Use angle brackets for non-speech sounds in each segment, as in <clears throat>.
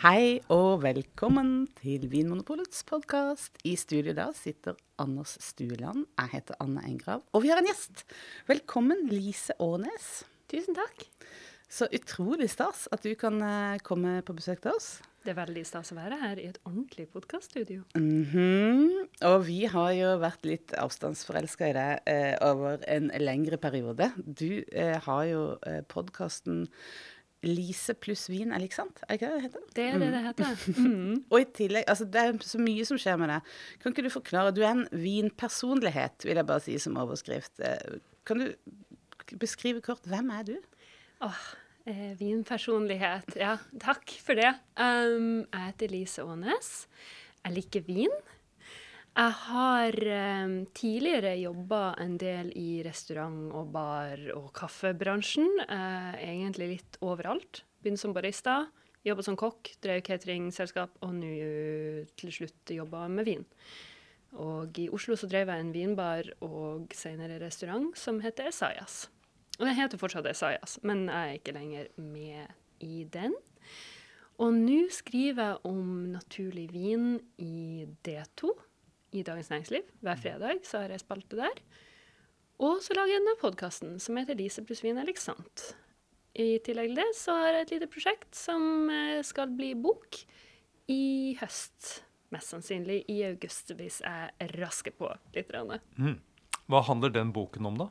Hei og velkommen til Vinmonopolets podkast. I studio da sitter Anders Stueland. Jeg heter Anne Engrav. Og vi har en gjest. Velkommen, Lise Årnes. Tusen takk. Så utrolig stas at du kan eh, komme på besøk til oss. Det er veldig stas å være her i et ordentlig podkaststudio. Mm -hmm. Og vi har jo vært litt avstandsforelska i deg eh, over en lengre periode. Du eh, har jo eh, podkasten Lise pluss vin, eller ikke sant? Er det ikke det det heter? Det er det det heter. Mm. Og i tillegg, altså det er så mye som skjer med det. Kan ikke du forklare? Du er en vinpersonlighet, vil jeg bare si som overskrift. Eh, kan du beskrive kort hvem er du? Åh, eh, vinpersonlighet. Ja, takk for det. Um, jeg heter Lise Aanes. Jeg liker vin. Jeg har um, tidligere jobba en del i restaurant- og bar- og kaffebransjen. Uh, egentlig litt overalt. Begynte som barista, jobba som kokk, drev cateringselskap, og nå til slutt jobba med vin. Og i Oslo så drev jeg en vinbar og senere restaurant som heter Esaias. Og den heter fortsatt Esaias, men jeg er ikke lenger med i den. Og nå skriver jeg om naturlig vin i D2 i Dagens Næringsliv. Hver fredag så har jeg spalte der. Og så lager jeg denne podkasten som heter Lise pluss vin er sant. I tillegg til det så har jeg et lite prosjekt som eh, skal bli bok i høst. Mest sannsynlig i august, hvis jeg rasker på litt. Mm. Hva handler den boken om, da?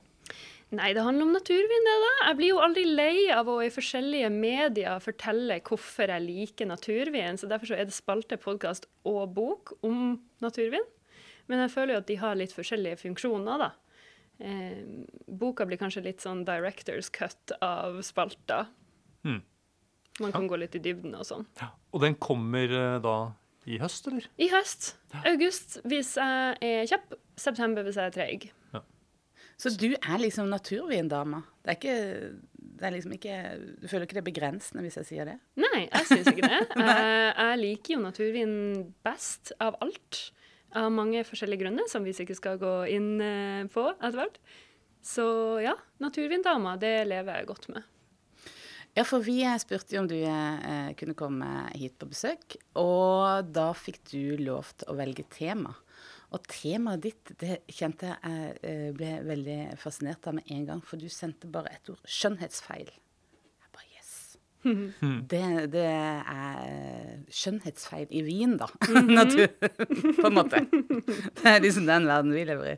Nei, det handler om naturvin, det da. Jeg blir jo aldri lei av å i forskjellige medier fortelle hvorfor jeg liker naturvin. Så derfor så er det spalte, podkast og bok om naturvin. Men jeg føler jo at de har litt forskjellige funksjoner, da. Eh, boka blir kanskje litt sånn directors cut av spalta. Mm. Man kan gå litt i dybden og sånn. Ja. Og den kommer uh, da i høst, eller? I høst. August hvis jeg er kjapp. September hvis jeg er treig. Ja. Så du er liksom naturvindama? Det er ikke det er liksom ikke, Du føler ikke det er begrensende hvis jeg sier det? Nei, jeg syns ikke det. jeg, <laughs> jeg liker jo naturvin best av alt. Av mange forskjellige grunner, som vi sikkert skal gå inn eh, på etter hvert. Så ja, naturvindama, det lever jeg godt med. Ja, for vi spurte jo om du eh, kunne komme hit på besøk, og da fikk du lov til å velge tema. Og temaet ditt det kjente jeg eh, ble veldig fascinert av med en gang, for du sendte bare et ord skjønnhetsfeil. Yes. Det, det er skjønnhetsfeil i vin, da. <laughs> Natur, på en måte. Det er liksom den verden vi lever i.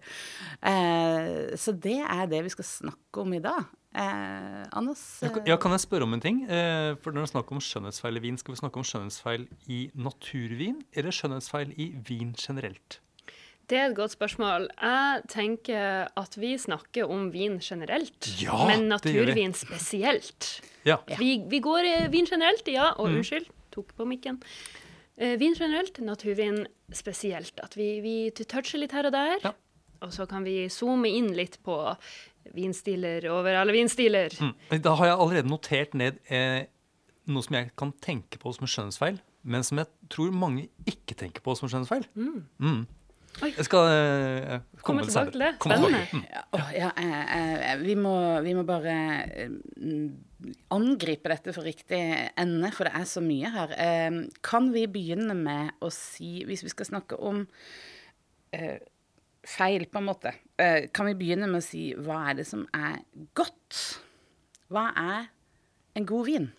Eh, så det er det vi skal snakke om i dag. Eh, Anders? Ja, kan jeg spørre om en ting? Eh, for når det er snakk om skjønnhetsfeil i vin, skal vi snakke om skjønnhetsfeil i naturvin eller skjønnhetsfeil i vin generelt? Det er et godt spørsmål. Jeg tenker at vi snakker om vin generelt, Ja, men naturvin spesielt. Ja. Vi, vi går i vin generelt, ja. Og unnskyld, tok på mikken. Eh, vin generelt, naturvin spesielt. At vi, vi toucher litt her og der. Ja. Og så kan vi zoome inn litt på vinstiler over alle vinstiler. Mm. Da har jeg allerede notert ned eh, noe som jeg kan tenke på som skjønnsfeil, men som jeg tror mange ikke tenker på som skjønnsfeil. skjønnhetsfeil. Mm. Oi. Jeg skal uh, Komme komme tilbake til det. Spennende. Ja, å, ja, eh, eh, vi, må, vi må bare eh, mm, angripe dette for riktig ende, for det er så mye her. Eh, kan vi begynne med å si, hvis vi skal snakke om eh, feil, på en måte, kan vi begynne med å si hva er det som er godt? Hva er en god vin?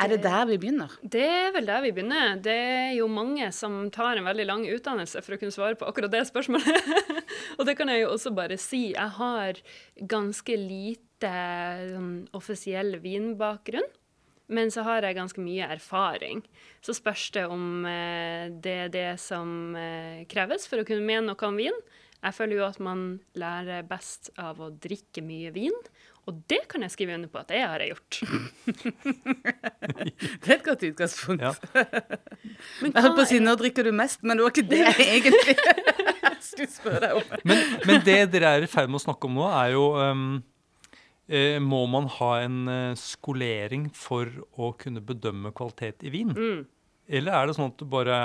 Er det der vi begynner? Det er vel der vi begynner. Det er jo mange som tar en veldig lang utdannelse for å kunne svare på akkurat det spørsmålet. <laughs> og det kan jeg jo også bare si. Jeg har ganske lite sånn, offisiell vinbakgrunn. Men så har jeg ganske mye erfaring. Så spørs det om eh, det er det som eh, kreves for å kunne mene noe om vin. Jeg føler jo at man lærer best av å drikke mye vin. Og det kan jeg skrive under på at det har jeg gjort. <laughs> Det er et godt utgangspunkt. Ja. <laughs> Men Jeg holdt på å si nå drikker du mest, men det var ikke det jeg <laughs> egentlig skulle spørre deg om. Men, men det dere er i ferd med å snakke om nå, er jo um, eh, Må man ha en eh, skolering for å kunne bedømme kvalitet i vin? Mm. Eller er det sånn at du bare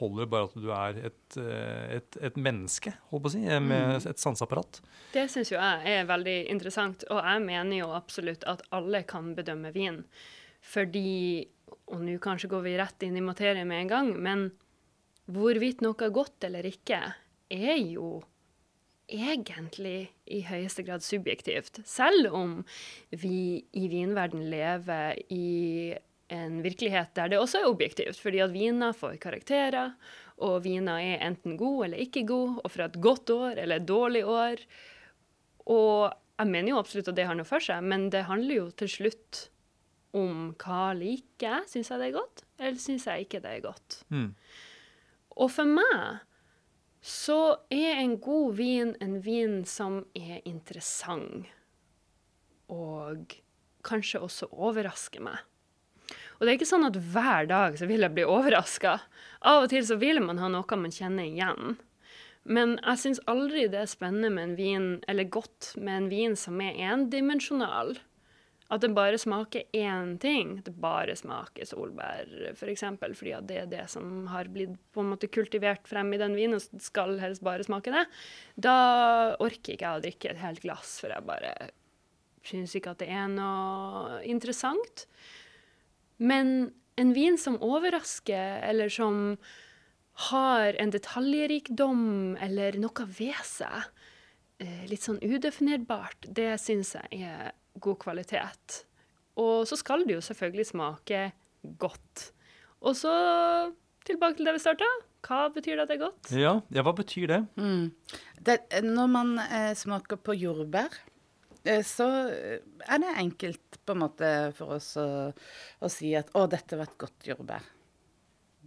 holder bare at du er et, eh, et, et menneske, holdt på å si, eh, med et sanseapparat? Det syns jo jeg er veldig interessant, og jeg mener jo absolutt at alle kan bedømme vin. Fordi og nå kanskje går vi rett inn i materien med en gang, men hvorvidt noe er godt eller ikke, er jo egentlig i høyeste grad subjektivt. Selv om vi i vinverden lever i en virkelighet der det også er objektivt, fordi at viner får karakterer, og viner er enten god eller ikke god, og fra et godt år eller et dårlig år. Og jeg mener jo absolutt at det har noe for seg, men det handler jo til slutt om hva liker jeg. Syns jeg det er godt, eller syns jeg ikke det er godt? Mm. Og for meg så er en god vin en vin som er interessant. Og kanskje også overrasker meg. Og det er ikke sånn at hver dag så vil jeg bli overraska. Av og til så vil man ha noe man kjenner igjen. Men jeg syns aldri det er spennende med en vin, eller godt med en vin som er endimensjonal. At det bare smaker én ting. Det bare smaker solbær, f.eks. For eksempel, fordi det er det som har blitt på en måte kultivert frem i den vinen, og skal helst bare smake det. Da orker ikke jeg å drikke et helt glass, for jeg bare syns ikke at det er noe interessant. Men en vin som overrasker, eller som har en detaljrikdom eller noe ved seg, eh, litt sånn udefinerbart, det syns jeg er god kvalitet. Og så skal det jo selvfølgelig smake godt. Og så tilbake til det vi starta. Hva betyr det at det er godt? Ja, ja, hva betyr det? Mm. det når man eh, smaker på jordbær, så er det enkelt på en måte for oss å, å si at 'å, dette var et godt jordbær'.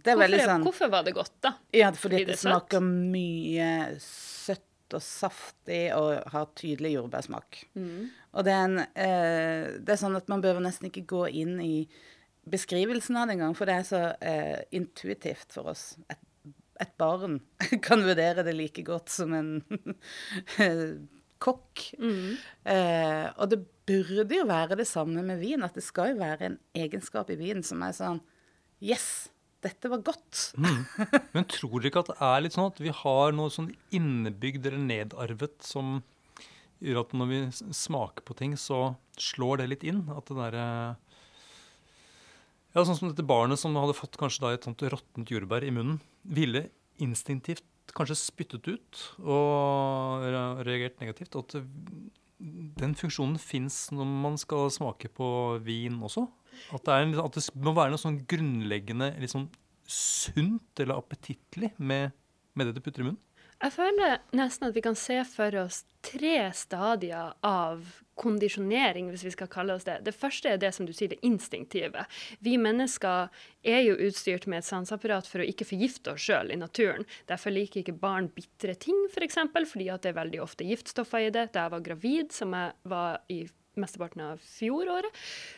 Det Hvorfor, sånn hvorfor var det godt, da? Ja, fordi det det søtt? smaker mye søtt og saftig og har tydelig jordbærsmak. Mm. Og det er, en, eh, det er sånn at man behøver nesten ikke gå inn i beskrivelsen av det engang, for det er så eh, intuitivt for oss. Et, et barn <laughs> kan vurdere det like godt som en <laughs> kokk. Mm. Eh, og det burde jo være det samme med vin, at det skal jo være en egenskap i vin som er sånn Yes, dette var godt. <laughs> Men tror dere ikke at det er litt sånn at vi har noe sånn innebygd eller nedarvet som gjør at når vi smaker på ting, så slår det litt inn? At det derre Ja, sånn som dette barnet som hadde fått kanskje da et sånt råttent jordbær i munnen, ville instinktivt kanskje spyttet ut og reagert negativt. At den funksjonen fins når man skal smake på vin også. At det, er at det må være noe sånn grunnleggende litt sånn sunt eller appetittlig med, med det du putter i munnen. Jeg føler nesten at vi kan se for oss tre stadier av kondisjonering, hvis vi skal kalle oss det. Det første er det som du sier, det instinktive. Vi mennesker er jo utstyrt med et sanseapparat for å ikke forgifte oss sjøl i naturen. Derfor liker ikke barn bitre ting, f.eks., for eksempel, fordi at det er veldig ofte giftstoffer i det. Da jeg var gravid, som jeg var i mesteparten av fjoråret,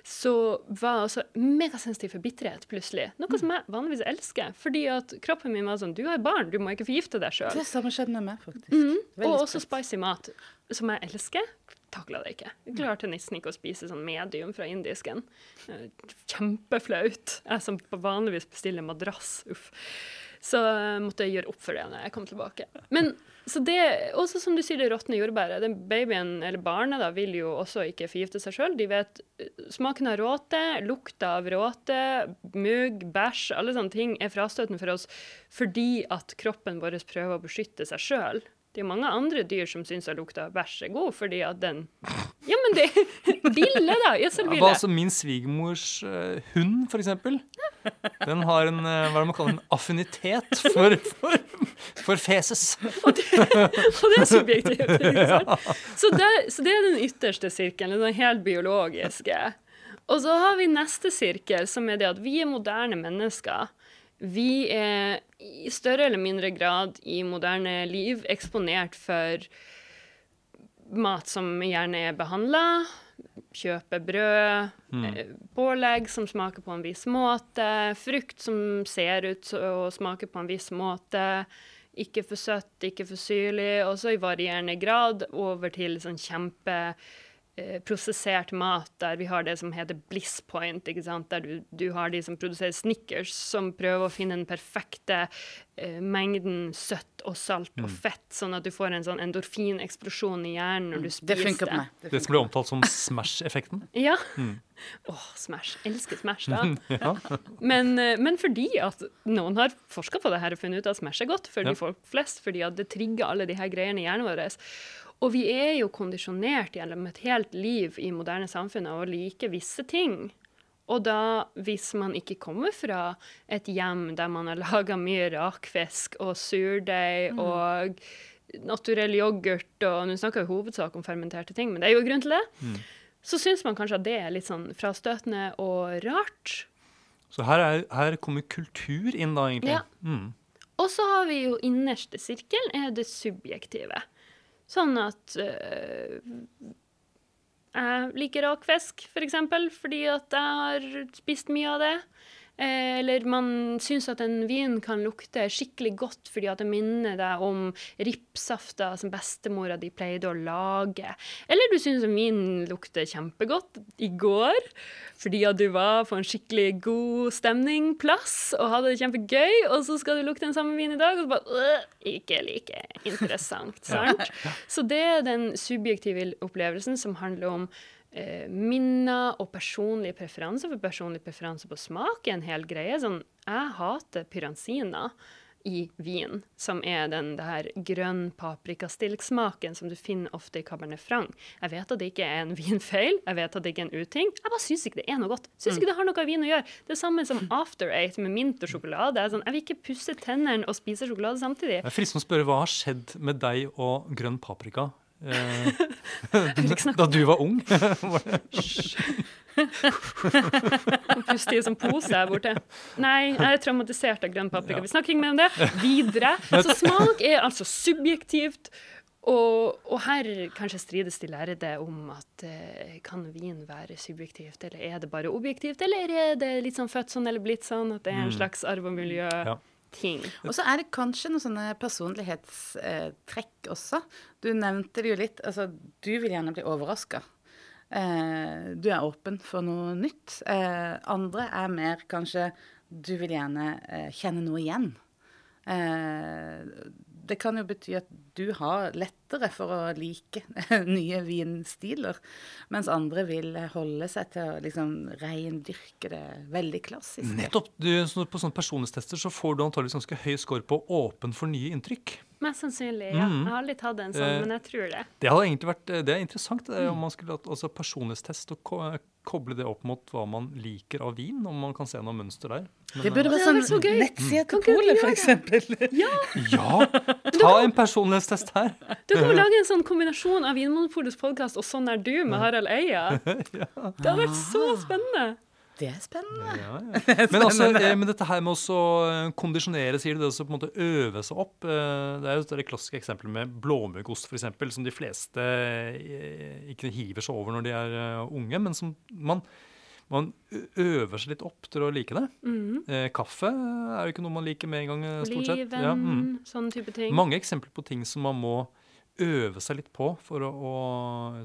så var jeg også megasensitiv for bitterhet plutselig. Noe som jeg vanligvis elsker, fordi at kroppen min var sånn Du har barn, du må ikke forgifte deg sjøl. Det samme skjedde med meg, faktisk. Mm. Og også spicy mat, som jeg elsker. Takla det ikke. Jeg klarte nesten ikke å spise sånn medium fra indisken. Eh, Kjempeflaut. Jeg som vanligvis bestiller madrass. Uff. Så måtte jeg gjøre opp for det når jeg kom tilbake. Men så det, også som du sier, det råtne jordbæret. Den babyen, eller barnet, da, vil jo også ikke forgifte seg sjøl. De vet eh, smaken av råte, lukta av råte, mugg, bæsj, alle sånne ting er frastøtende for oss fordi at kroppen vår prøver å beskytte seg sjøl. Det er mange andre dyr som syns at lukta bæsj er god, fordi at den Ja, men det Ville, da! Gjødselbille. Ja, altså min svigermors uh, hund, for eksempel, den har en, uh, hva er det man kaller en affinitet for, for, for feses. Og det, og det er subjektivt. Ikke sant? <laughs> Så, det, så det er den ytterste sirkelen, den helt biologiske. Og så har vi neste sirkel, som er det at vi er moderne mennesker. Vi er i større eller mindre grad i moderne liv eksponert for mat som gjerne er behandla. Kjøpe brød, mm. pålegg som smaker på en viss måte, frukt som ser ut og smaker på en viss måte. Ikke for søtt, ikke for syrlig, og så i varierende grad over til sånn kjempe eh, prosessert mat, der vi har det som heter bliss point, ikke sant? der du, du har de som produserer Snickers, som prøver å finne den perfekte eh, mengden søtt og salt og fett, sånn at du får en sånn endorfineksplosjon i hjernen når du Det spiser funker på meg. Det som blir omtalt som Smash-effekten. <laughs> Ja. <laughs> Åh, Smash. Elsker Smash, da. <laughs> Ja. Men, eh, men fordi at noen har forska på det her og funnet ut at Smash er godt for Ja. de folk flest, fordi at det trigger alle de her greiene i hjernen vår. Og vi er jo kondisjonert gjennom et helt liv i moderne samfunn av å like visse ting. Og da, hvis man ikke kommer fra et hjem der man har <laughs> laga mye rakfisk og surdeig og naturell yoghurt, og nå snakker vi hovedsak om fermenterte ting, men det er jo grunn til det, så syns man kanskje at det er litt sånn frastøtende og rart. Så her, er, her kommer kultur inn, da, egentlig. Ja. Mm. Og så har vi jo innerste sirkel, er det subjektive. Sånn at øh, jeg liker rakfisk, f.eks., for fordi at jeg har spist mye av det. Eh, Eller man syns at en vin kan lukte skikkelig godt fordi at det minner deg om ripsafta som bestemora di pleide å lage. Eller du syns en vin lukter kjempegodt i går fordi at du var på en skikkelig god stemning-plass og hadde det kjempegøy, og så skal du lukte den samme vinen i dag, og så bare øh, Ikke like interessant, sant? Så det er den subjektive opplevelsen som handler om eh, minner og personlige preferanser. For personlig preferanse på smak er en hel greie. Sånn, jeg hater pyranzina i vin, som er den her grønn paprikastilksmaken som du finner ofte i Cabernet Franc. Jeg vet at det ikke er en <laughs> vinfeil, jeg vet at det ikke er en uting. Jeg bare syns ikke det er noe godt. Syns ikke det har noe av vin å gjøre. Det er samme som After Eight med mint og sjokolade. Jeg Sånn, jeg vil ikke pusse tennene og spise sjokolade samtidig. Det er fristende å spørre hva har skjedd med deg og grønn paprika <laughs> da du var ung? Og puste i en sånn pose her borte. Nei, jeg er traumatisert av grønn paprika. Vi snakker ikke mer om det. Videre. <laughs> Så smak er altså subjektivt. Og, og her kanskje strides de lærde om at eh, kan vin være subjektivt, eller er det bare objektivt, eller er det litt sånn født sånn eller blitt sånn, at det er en slags arv og miljø-ting. Og så er det kanskje noen sånne personlighetstrekk også. Du nevnte det jo litt. Altså, du vil gjerne bli overraska. Eh, du er åpen for noe nytt. Eh, andre er mer kanskje Du vil gjerne eh, kjenne noe igjen. Eh, det kan jo bety at du har lettere for å like <laughs> nye vinstiler, mens andre vil holde seg til å liksom reindyrke det veldig klassisk. Nettopp. Du, på sånne personlighetstester så får du antakeligvis ganske høy score på åpen for nye inntrykk. Mest sannsynlig, ja. Jeg har aldri tatt en sånn, Eh, men jeg tror det. Det hadde egentlig vært, det er interessant det, om man skulle hatt altså personlighetstest og koble det opp mot hva man liker av vin, om man kan se noe mønster der. Men, Det burde være sånn vært så gøy. nettside til polet, f.eks. Ja, eh, ja! Ta en personlighetstest her! Du kan jo lage en sånn kombinasjon av Vinmonopolets podkast og Sånn er du med Harald Eia. <laughs> Det hadde vært så spennende. Det er spennende. Ja, ja. <laughs> Men, altså, eh, men dette her med også eh, kondisjonere, sier du, det å på en måte øve seg opp eh, Det er jo det klassiske eksempelet med blåmuggost, f.eks., som de fleste ikke hiver seg over når de er unge, men som man, man øver seg litt opp til å like det. Mm. Kaffe er jo ikke noe man liker med en gang, stort sett. Oliven, Ja, mm. sånne type ting. Mange eksempler på ting som man må øve seg litt på for å, å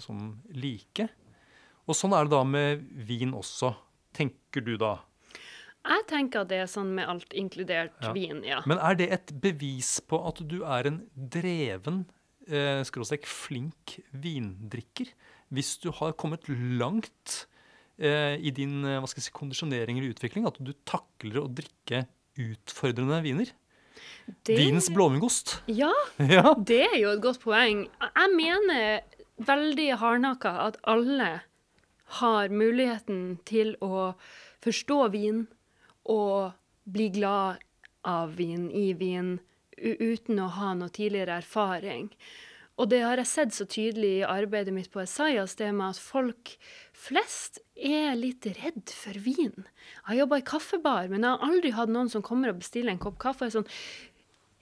sånn, like. Og sånn er det da med vin også, tenker du da. Jeg tenker det er sånn med alt, inkludert Ja. vin, ja. Men er det et bevis på at du er en dreven, eh, skråstrek flink vindrikker? Hvis du har kommet langt eh, i din eh, hva skal jeg si, kondisjonering eller utvikling, at du takler å drikke utfordrende viner? Det- Vinens blåmuggost. Ja, <laughs> ja. det er jo et godt poeng. Jeg mener veldig hardnakka at alle har muligheten til å forstå vin og bli glad av vin, i vin, uten å ha noe tidligere erfaring. Og det har jeg sett så tydelig i arbeidet mitt på Esaias, det med at folk flest er litt redd for vin. Jeg har jobba i kaffebar, men jeg har aldri hatt noen som kommer og bestiller en kopp kaffe og er sånn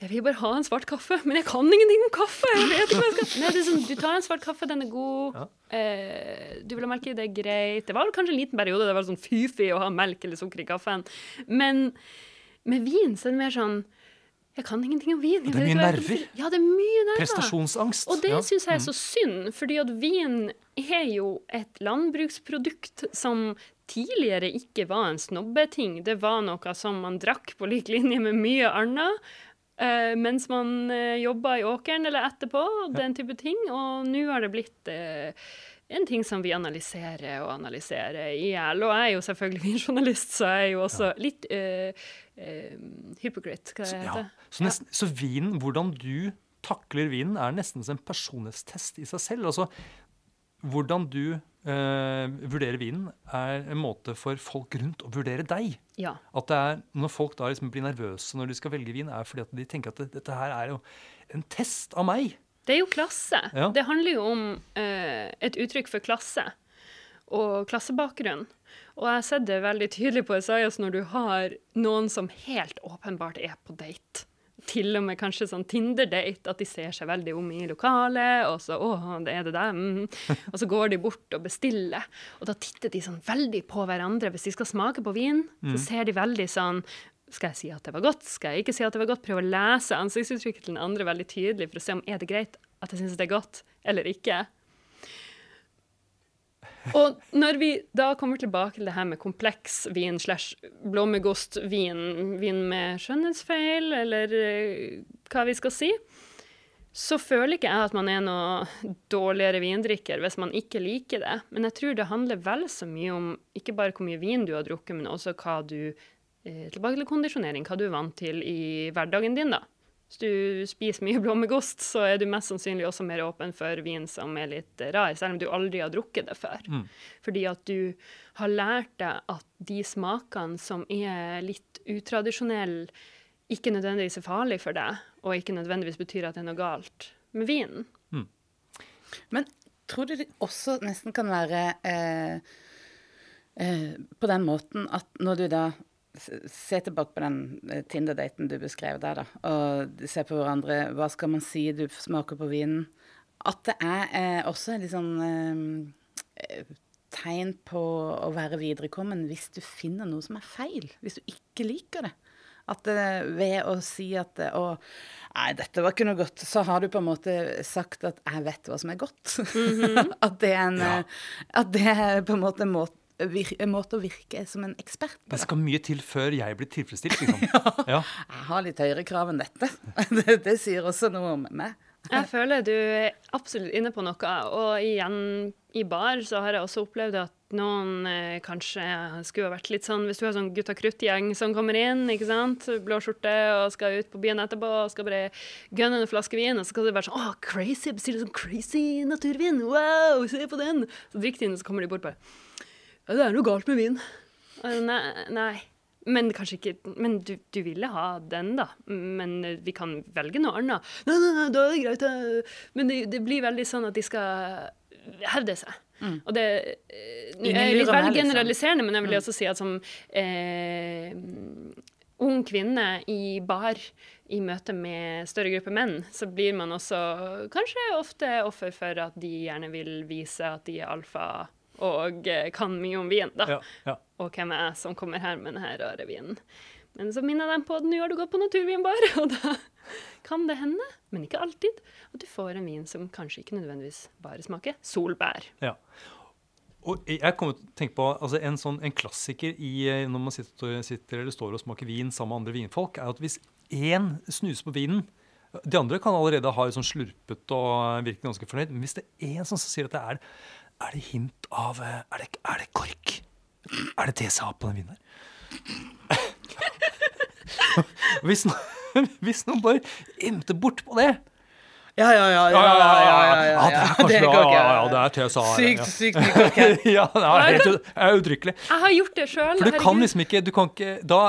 jeg vil bare ha en svart kaffe, men jeg kan ingenting om kaffe! Nei, det sånn, du tar en svart kaffe, den er god. Ja. Eh, du vil ha melk i, det er greit. Det var kanskje en liten periode det var sånn fy-fy å ha melk eller sukker i kaffen. Men med vin så er det mer sånn Jeg kan ingenting om vin. Det er mye nerver. Ja, det er mye nerver. Prestasjonsangst. Og det ja. syns jeg er så synd, fordi at vin er jo et landbruksprodukt som tidligere ikke var en snobbeting. Det var noe som man drakk på lik linje med mye annet. Eh, mens man uh, jobba i åkeren eller etterpå, den type ting. Og nå har det blitt uh, en ting som vi analyserer og analyserer i hjel. Og jeg er jo selvfølgelig <laughs> vinjournalist, så jeg er jo også litt uh, hypocrite, hva det heter. ja. så, nesten, så vinen, hvordan du takler vinen, er nesten som en personlighetstest i seg selv. Altså, hvordan du eh, vurderer vinen, er en måte for folk rundt å vurdere deg. Ja. At det er, Når folk da liksom blir nervøse når de skal velge vin, er fordi at de tenker at det, dette her er jo en test av meg. Det er jo klasse. Ja. Det handler jo om eh, et uttrykk for klasse og klassebakgrunn. Og jeg har sett det veldig tydelig på Esaias når du har noen som helt åpenbart er på date. Til og med kanskje sånn Tinder-date, at de ser seg veldig om i lokalet, og så 'Å, det er det der', mm. Og så går de bort og bestiller. Og da titter de sånn veldig på hverandre. Hvis de skal smake på vin, så ser de veldig sånn skal jeg si at det var godt? Skal jeg ikke si at det var godt? Prøve å lese ansiktsuttrykket til den andre veldig tydelig for å se om er det greit at jeg syns det er godt eller ikke. Og når vi da kommer tilbake til det her med kompleks vin slash blåmugostvin, vin med skjønnhetsfeil, eller eh, hva vi skal si, så føler ikke jeg at man er noe dårligere vindrikker hvis man ikke liker det. Men jeg tror det handler vel så mye om ikke bare hvor mye vin du har drukket, men også hva du eh, Tilbake til kondisjonering, hva du er vant til i hverdagen din, da. Hvis du spiser mye blåmuggost, så er du mest sannsynlig også mer åpen for vin som er litt rar, selv om du aldri har drukket det før. Fordi at du har lært deg at de smakene som er litt utradisjonelle, ikke nødvendigvis er farlige for deg, og ikke nødvendigvis betyr at det er noe galt med vinen. Men tror du det også nesten kan være eh, eh, på den måten at når du da s- ser tilbake på den eh, Tinder-daten du beskrev der, da, og se på hverandre, hva skal man si, du smaker på vinen, at det er eh, også en litt sånn eh, eh, tegn på å være viderekommen hvis du finner noe som er feil, hvis du ikke liker det. At eh, ved å si at eh, å, nei, dette var ikke noe godt, så har du på en måte sagt at jeg vet hva som er godt. <laughs> at, det er en, Ja. at det er på en måte en måte, vir, en måte å virke som en ekspert på. Det skal mye til før jeg blir tilfredsstilt. Liksom. <laughs> ja. Jeg har litt høyere krav enn dette. <laughs> det, det sier også noe om meg. Jeg føler du er absolutt inne på noe. Og igjen, i bar så har jeg også opplevd at noen eh, kanskje skulle ha vært litt sånn Hvis du har sånn gutta krutt-gjeng som kommer inn, ikke sant, blå skjorte og skal ut på byen etterpå og skal bare gunne en flaske vin, og så skal det være sånn Å, crazy! Bestille sånn crazy naturvin! Wow, se på den! Så drikker de den, og så kommer de bort bare Ja, det er noe galt med vin. Nei. nei. Men kanskje ikke Men du, du ville ha den, da. Men vi kan velge noe annet. Nei, nei, nei, da er det greit. Men det, det blir veldig sånn at de skal hevde seg. Og det Ingen er litt lurer vel liksom. generaliserende, men jeg vil også si at som eh, ung kvinne i bar i møte med større grupper menn, så blir man også kanskje ofte offer for at de gjerne vil vise at de er alfa og eh, kan mye om vin, da. Ja, ja. Og hvem er jeg som kommer her med denne rare vinen? Men så minner jeg dem på at nå har du gått på naturvinbar, <laughs> og da kan det hende, men ikke alltid, at du får en vin som kanskje ikke nødvendigvis bare smaker solbær. Ja. Og jeg kommer til å tenke på altså en, sånn, en klassiker i, eh, når man sitter, sitter eller står og smaker vin sammen med andre vinfolk, er at hvis én snuser på vinen De andre kan allerede ha sånn slurpet og virke ganske fornøyd, men hvis det er én som sier at det er Er det hint av eh, Er det, er det kork? Er det TSA på den vinen her? <laughs> hvis, noen, <laughs> hvis noen bare ymter bort på det Ja, ja, ja. ja, ja, ja, ja, ja, det er kanskje ja, det er TSA. Sykt, sykt mye <laughs> ja, det er helt uttrykkelig. Jeg har gjort det sjøl. For du kan liksom ikke Du kan ikke Da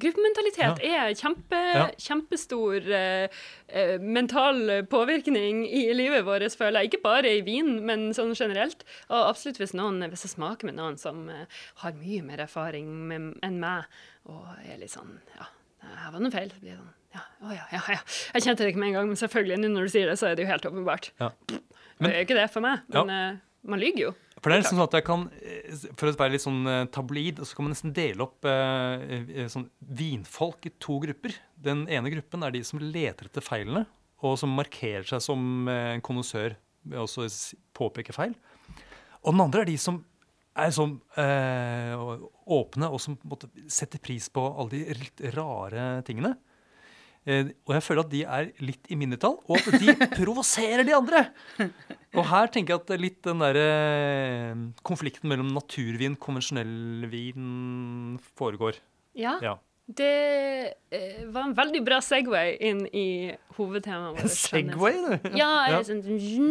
Gruppementalitet er kjempe, Ja. kjempestor uh, mental påvirkning i livet vårt, føler jeg. Ikke bare i vin, men sånn generelt. Og absolutt hvis, noen, hvis jeg smaker med noen som uh, har mye mer erfaring med, enn meg, og er litt sånn Ja, her var det noe feil. Så blir jeg sånn ja, å ja, ja, ja. Jeg kjente det ikke med en gang, men selvfølgelig, nå når du sier det, så er det jo helt åpenbart. Ja. det er jo ikke det for meg, Ja. men Man lyver jo. For det er sånn at jeg kan, eh, for å være litt sånn eh, tabloid, så kan man nesten dele opp eh, eh, sånn vinfolk i to grupper. Den ene gruppen er de som leter etter feilene, og som markerer seg som en konnoissør ved også påpeke feil. Og den andre er de som er sånn eh, åpne, og som måtte, setter pris på alle de litt rare tingene. Eh, og jeg føler at de er litt i mindretall, og at de <laughs> provoserer de andre. Og her tenker jeg at litt den der eh, konflikten mellom naturvin konvensjonell vin foregår. Ja. Ja. Det eh, var en veldig bra Segway inn i hovedtemaet vårt. Segway, du! Ja, Ja. sånn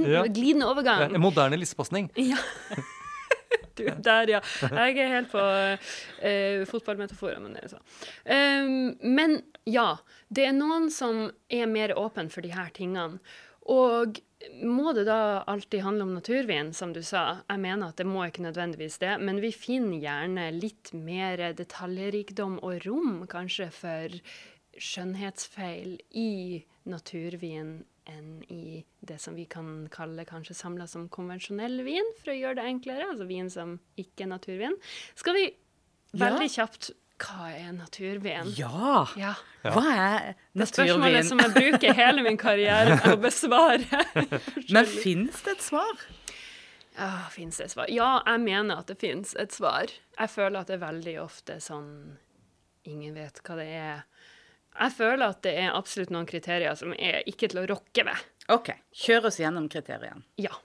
Ja. glidende overgang. En moderne lissepasning. Ja. <laughs> Du, der, ja. Jeg er helt på uh, fotballmetaforene men det er sånn. Um, men ja, det er noen som er mer åpen for de her tingene. Og må det da alltid handle om naturvin, som du sa? Jeg mener at det må ikke nødvendigvis det, men vi finner gjerne litt mer detaljrikdom og rom, kanskje, for skjønnhetsfeil i naturvin enn i det som vi kan kalle kanskje samla som konvensjonell vin, for å gjøre det enklere, altså vin som ikke er naturvin. Skal vi veldig kjapt Hva er naturvin? Ja! Ja. Hva er naturvin? Det er spørsmålet som jeg bruker hele min karriere på å <laughs> besvare. Men fins det et svar? Ja, Fins det et svar? Ja, jeg mener at det fins et svar. Jeg føler at det er veldig ofte sånn Ingen vet hva det er. Jeg føler at det er absolutt noen kriterier som er ikke til å rokke ved. OK, kjør oss gjennom kriteriene. Ja.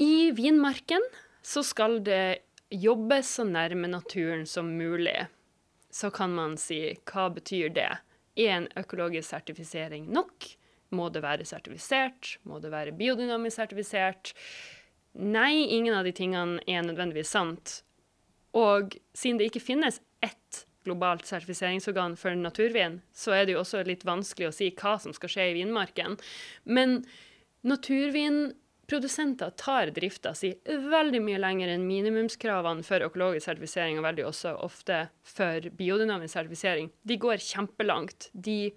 I vinmarken så skal det jobbes så nærme naturen som mulig. Så kan man si hva betyr det? Er en økologisk sertifisering nok? Må det være sertifisert? Må det være biodynamisk sertifisert? Nei, ingen av de tingene er nødvendigvis sant. Og siden det ikke finnes ett globalt sertifiseringsorgan for naturvin, så er det jo også litt vanskelig å si hva som skal skje i vinmarken. Men naturvinprodusenter tar drifta si veldig mye lenger enn minimumskravene for økologisk sertifisering, og veldig også ofte for biodynamisk sertifisering. De går kjempelangt. De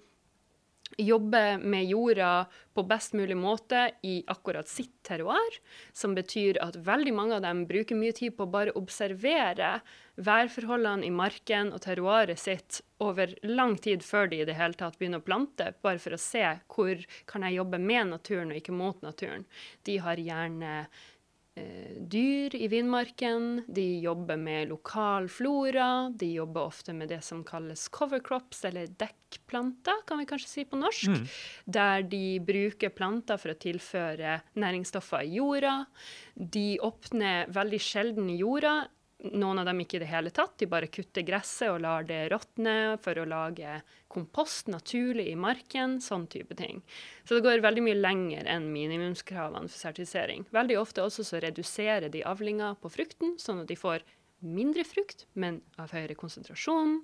jobbe med jorda på best mulig måte i akkurat sitt terroir, som betyr at veldig mange av dem bruker mye tid på å bare observere værforholdene i marken og terroiret sitt over lang tid før de i det hele tatt begynner å plante, bare for å se hvor kan jeg jobbe med naturen og ikke mot naturen. De har gjerne dyr i vindmarken. de jobber med lokal flora, de jobber ofte med det som kalles cover crops, eller dekkplanter, kan vi kanskje si på norsk, der de bruker planter for å tilføre næringsstoffer i jorda. De åpner veldig sjelden jorda, noen av dem ikke i det hele tatt, de bare kutter gresset og lar det råtne for å lage kompost naturlig i marken, sånn type ting. Så det går veldig mye lenger enn minimumskravene for sertifisering. Veldig ofte også så reduserer de avlinga på frukten, sånn at de får mindre frukt, men av høyere konsentrasjon.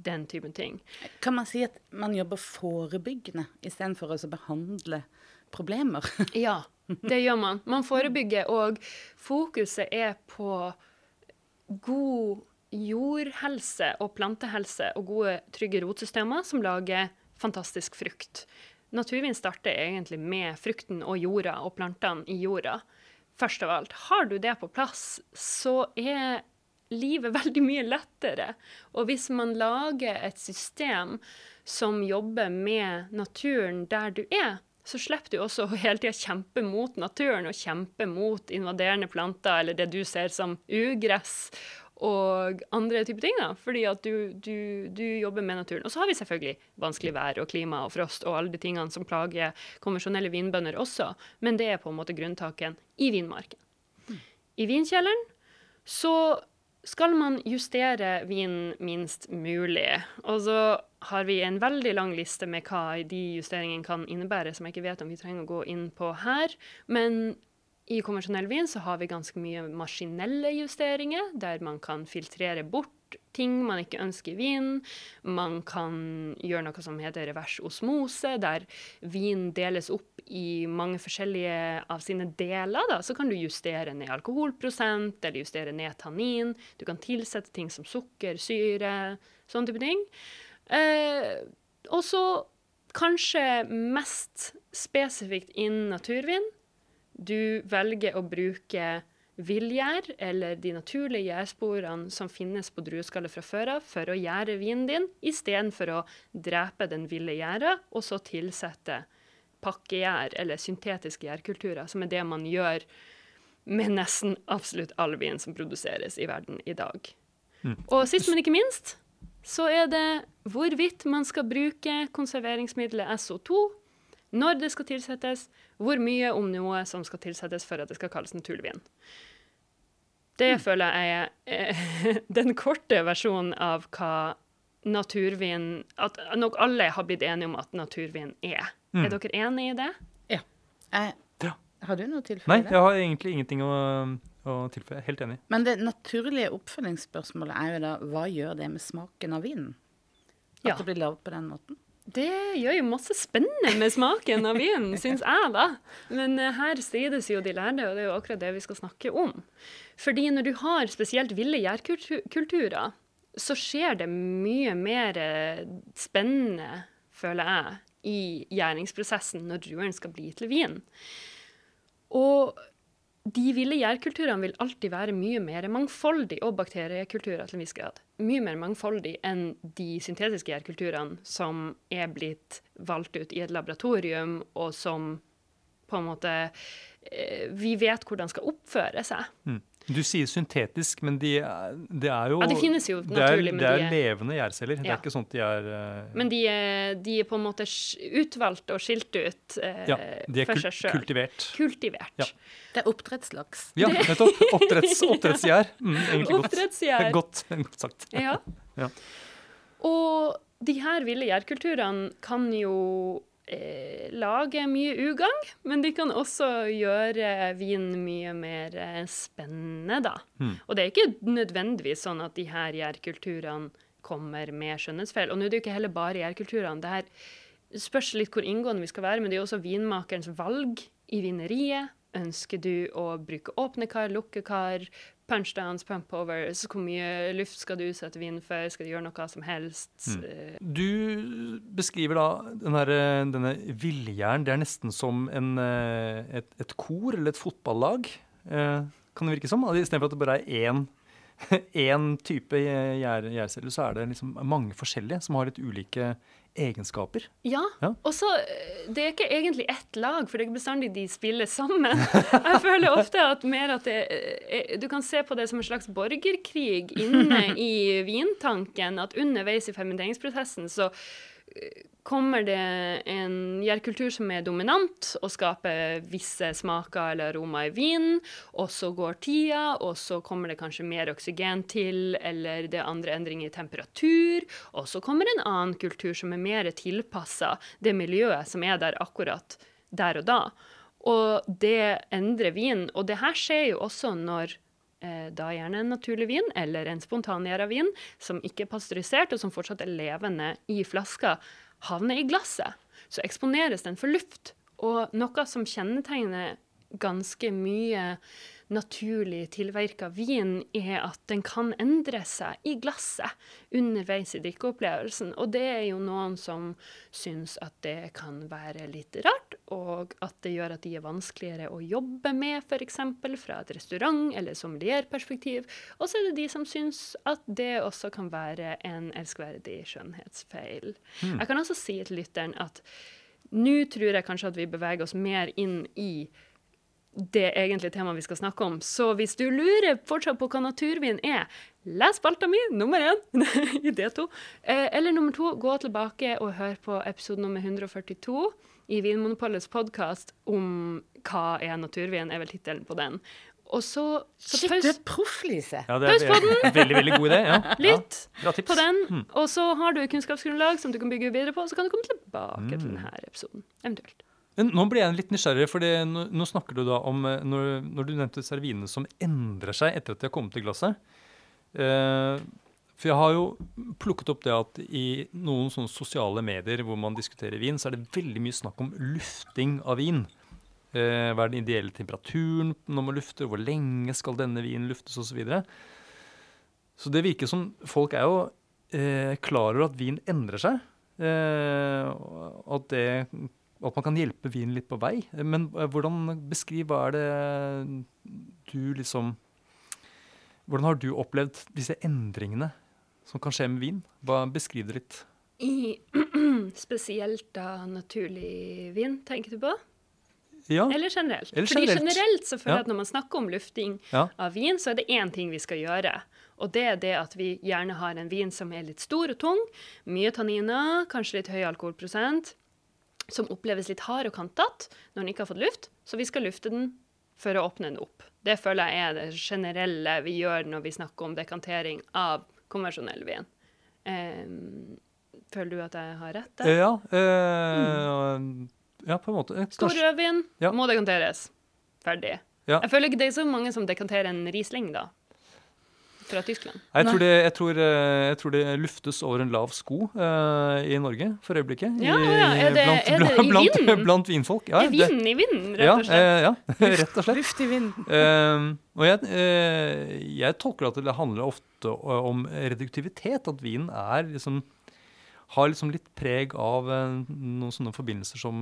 Den typen ting. Kan man si at man jobber forebyggende istedenfor å behandle problemer? <laughs> Ja, det gjør man. Man forebygger, og fokuset er på god jordhelse og plantehelse og gode, trygge rotsystemer som lager fantastisk frukt. Naturvin starter egentlig med frukten og jorda og plantene i jorda. Først av alt, har du det på plass, så er livet <laughs> veldig mye lettere. Og hvis man lager et system som jobber med naturen der du er, så slipper du også å hele tida kjempe mot naturen og kjempe mot invaderende planter eller det du ser som ugress og andre typer ting. da, Fordi at du, du, du jobber med naturen. Og så har vi selvfølgelig vanskelig vær og klima og frost og alle de tingene som plager konvensjonelle vinbønder også, men det er på en måte grunntaken i vinmarken. I vinkjelleren så skal man justere vinen minst mulig. Og så har vi en veldig lang liste med hva de justeringene kan innebære, som jeg ikke vet om vi trenger å gå inn på her. Men i konvensjonell vin så har vi ganske mye maskinelle justeringer, der man kan filtrere bort ting man ikke ønsker i vinen. Man kan gjøre noe som heter revers osmose, der vin deles opp i mange forskjellige av sine deler. Da. Så kan du justere ned alkoholprosent, eller justere ned tannin. Du kan tilsette ting som sukker, syre, sånne type ting. Eh, og så kanskje mest spesifikt innen naturvin, du velger å bruke villgjær, eller de naturlige gjærsporene som finnes på drueskallet fra før av, for å gjære vinen din, istedenfor å drepe den ville gjæra, og så tilsette pakkegjær eller syntetiske gjærkulturer, som er det man gjør med nesten absolutt all vin som produseres i verden i dag. Mm. Og sist, men ikke minst, så er det hvorvidt man skal bruke konserveringsmiddelet SO2, når det skal tilsettes, hvor mye om noe som skal tilsettes for at det skal kalles naturlig vin. Det Mm. føler jeg er eh, <laughs> den korte versjonen av hva naturvin At nok alle har blitt enige om at naturvin er. Mm. Er dere enig i det? Ja. Ja. har du noe Nei, jeg har egentlig ingenting å, å tilføye. Helt enig. Men det naturlige oppfølgingsspørsmålet er jo da hva gjør det med smaken av vinen? At Ja. det blir lagd på den måten? Det gjør jo masse spennende med smaken av vinen, <laughs> syns jeg, da. Men eh, her strides jo de lærde, og det er jo akkurat det vi skal snakke om. Fordi når du har spesielt ville gjærkulturer, så skjer det mye mer eh, spennende, føler jeg, i gjæringsprosessen når druene skal bli til vin. Og de ville gjærkulturene vil alltid være mye mer mangfoldige, og bakteriekulturer til en viss grad. Mye mer mangfoldige enn de syntetiske gjærkulturene som er blitt valgt ut i et laboratorium, og som på en måte eh, Vi vet hvordan skal oppføre seg. Mm. Du sier syntetisk, men de det er jo Ja, de finnes jo det er, naturlig, men det er det er- levende gjærceller. Det er ikke sånn at de er uh, Men de er, de er på en måte utvalgt og skilt ut uh, Ja, de er for kul seg sjøl. kultivert. Kultivert. Ja. Det er oppdrettslaks. Ja, nettopp. Oppdretts, <laughs> oppdrettsgjær. Mm, egentlig godt. Oppdrettsgjær. <laughs> Godt, godt sagt. Ja. Ja. Og de her ville gjærkulturene kan jo eh, lage mye ugagn, men de kan også gjøre vin mye mer eh, spennende, da. Mm. Og det er ikke nødvendigvis sånn at de her gjærkulturene kommer med skjønnhetsfeil. Og nå er det jo ikke heller bare gjærkulturene. Det her spørs litt hvor inngående vi skal være, men det er jo også vinmakerens valg i vineriet. Ønsker du å bruke åpne kar, lukke kar, punch pumpovers. Hvor mye luft skal du sette vind for? Skal du gjøre noe som helst? Mm. Eh, Du beskriver da den her, eh, denne villgjæren. Det er nesten som en, eh, et, et kor eller et fotballag, eh, kan det virke som. Istedenfor at det bare er én, <laughs> én type gjær, gjærceller, så er det liksom mange forskjellige som har litt ulike egenskaper. Ja. Ja. Og så eh, Det er ikke egentlig ett lag, for det er ikke bestandig de spiller sammen. <laughs> Jeg føler ofte at mer at det eh, Du kan se på det som en slags borgerkrig inne <laughs> i vintanken. At underveis i fermenteringsprosessen så eh, kommer det en gjærkultur som er dominant og skaper visse smaker eller aromaer i vinen. Og så går tida, og så kommer det kanskje mer oksygen til, eller det er andre endringer i temperatur. Og så kommer en annen kultur som er mer tilpassa det miljøet som er der akkurat der og da. Og det endrer vinen. Og det her skjer jo også når da gjerne en naturlig vin eller en spontangjæra vin som ikke er pasteurisert, og som fortsatt er levende i flaska, havner i glasset. Så eksponeres den for luft. Og noe som kjennetegner ganske mye naturlig tilvirka vin, er at den kan endre seg i glasset underveis i drikkeopplevelsen. Og det er jo noen som syns at det kan være litt rart, og at det gjør at de er vanskeligere å jobbe med, f.eks. fra et restaurant- eller sommelierperspektiv. Og så er det de som syns at det også kan være en elskverdig skjønnhetsfeil. Jeg kan også si til lytteren at nå tror jeg kanskje at vi beveger oss mer inn i det egentlige temaet vi skal snakke om. Så hvis du lurer fortsatt på hva naturvin er, les spalta mi nummer én <laughs> i D2. Eh, eller nummer to, gå tilbake og hør på episode nummer 142 i Vinmonopolets podkast om hva er naturvin, er vel tittelen på den. Og så, så Shit, paus du er proff, Lise. Ja, det er den. veldig, veldig god idé. Ja. <laughs> Lytt Ja, på den. Mm. Og så har du kunnskapsgrunnlag som du kan bygge videre på, så kan du komme tilbake til Mm. denne episoden. Eventuelt. Nå blir jeg litt nysgjerrig, for nå, nå snakker du da om eh, når, når du nevnte vinene som endrer seg etter at de har kommet i glasset. Eh, for jeg har jo plukket opp det at i noen sånne sosiale medier hvor man diskuterer vin, så er det veldig mye snakk om lufting av vin. Eh, hva er den ideelle temperaturen når man lufter, hvor lenge skal denne vinen luftes osv. Så, videre. så det virker som folk er jo eh, klar over at vin endrer seg. Eh, at det at man kan hjelpe vinen litt på vei. Men eh, hvordan beskriv hva er det du liksom Hvordan har du opplevd disse endringene som kan skje med vin? Hva Beskriv det litt. I <clears throat> spesielt da naturlig vin, tenker du på? Ja. Eller generelt? Eller Fordi generelt. generelt så føler jeg Ja. at når man snakker om lufting Ja. av vin, så er det én ting vi skal gjøre. Og det er det at vi gjerne har en vin som er litt stor og tung, mye tanniner, kanskje litt høy alkoholprosent, som oppleves litt hard og kantete når den ikke har fått luft. Så vi skal lufte den for å åpne den opp. Det føler jeg er det generelle vi gjør når vi snakker om dekantering av konvensjonell vin. Em, føler du at jeg har rett der? Ja, eh, ja, på en måte. Stor rødvin Ja. må dekanteres. Ferdig. Ja. Jeg føler ikke det er så mange som dekanterer en Riesling, da. Fra Tyskland. Jeg tror, det, jeg, tror, eh, jeg tror det luftes over en lav sko uh, i Norge for øyeblikket. Ja, I- ja, er det- blant, er det i blant, vinden? blant vinfolk. Ja, er vinden i vinden, rett og slett? eh, ja, <laughs> rett og slett. Luft i vinden. Uh, <laughs> og jeg, uh, jeg tolker at det handler ofte om reduktivitet. At vinen er liksom har liksom litt preg av eh, noen sånne forbindelser som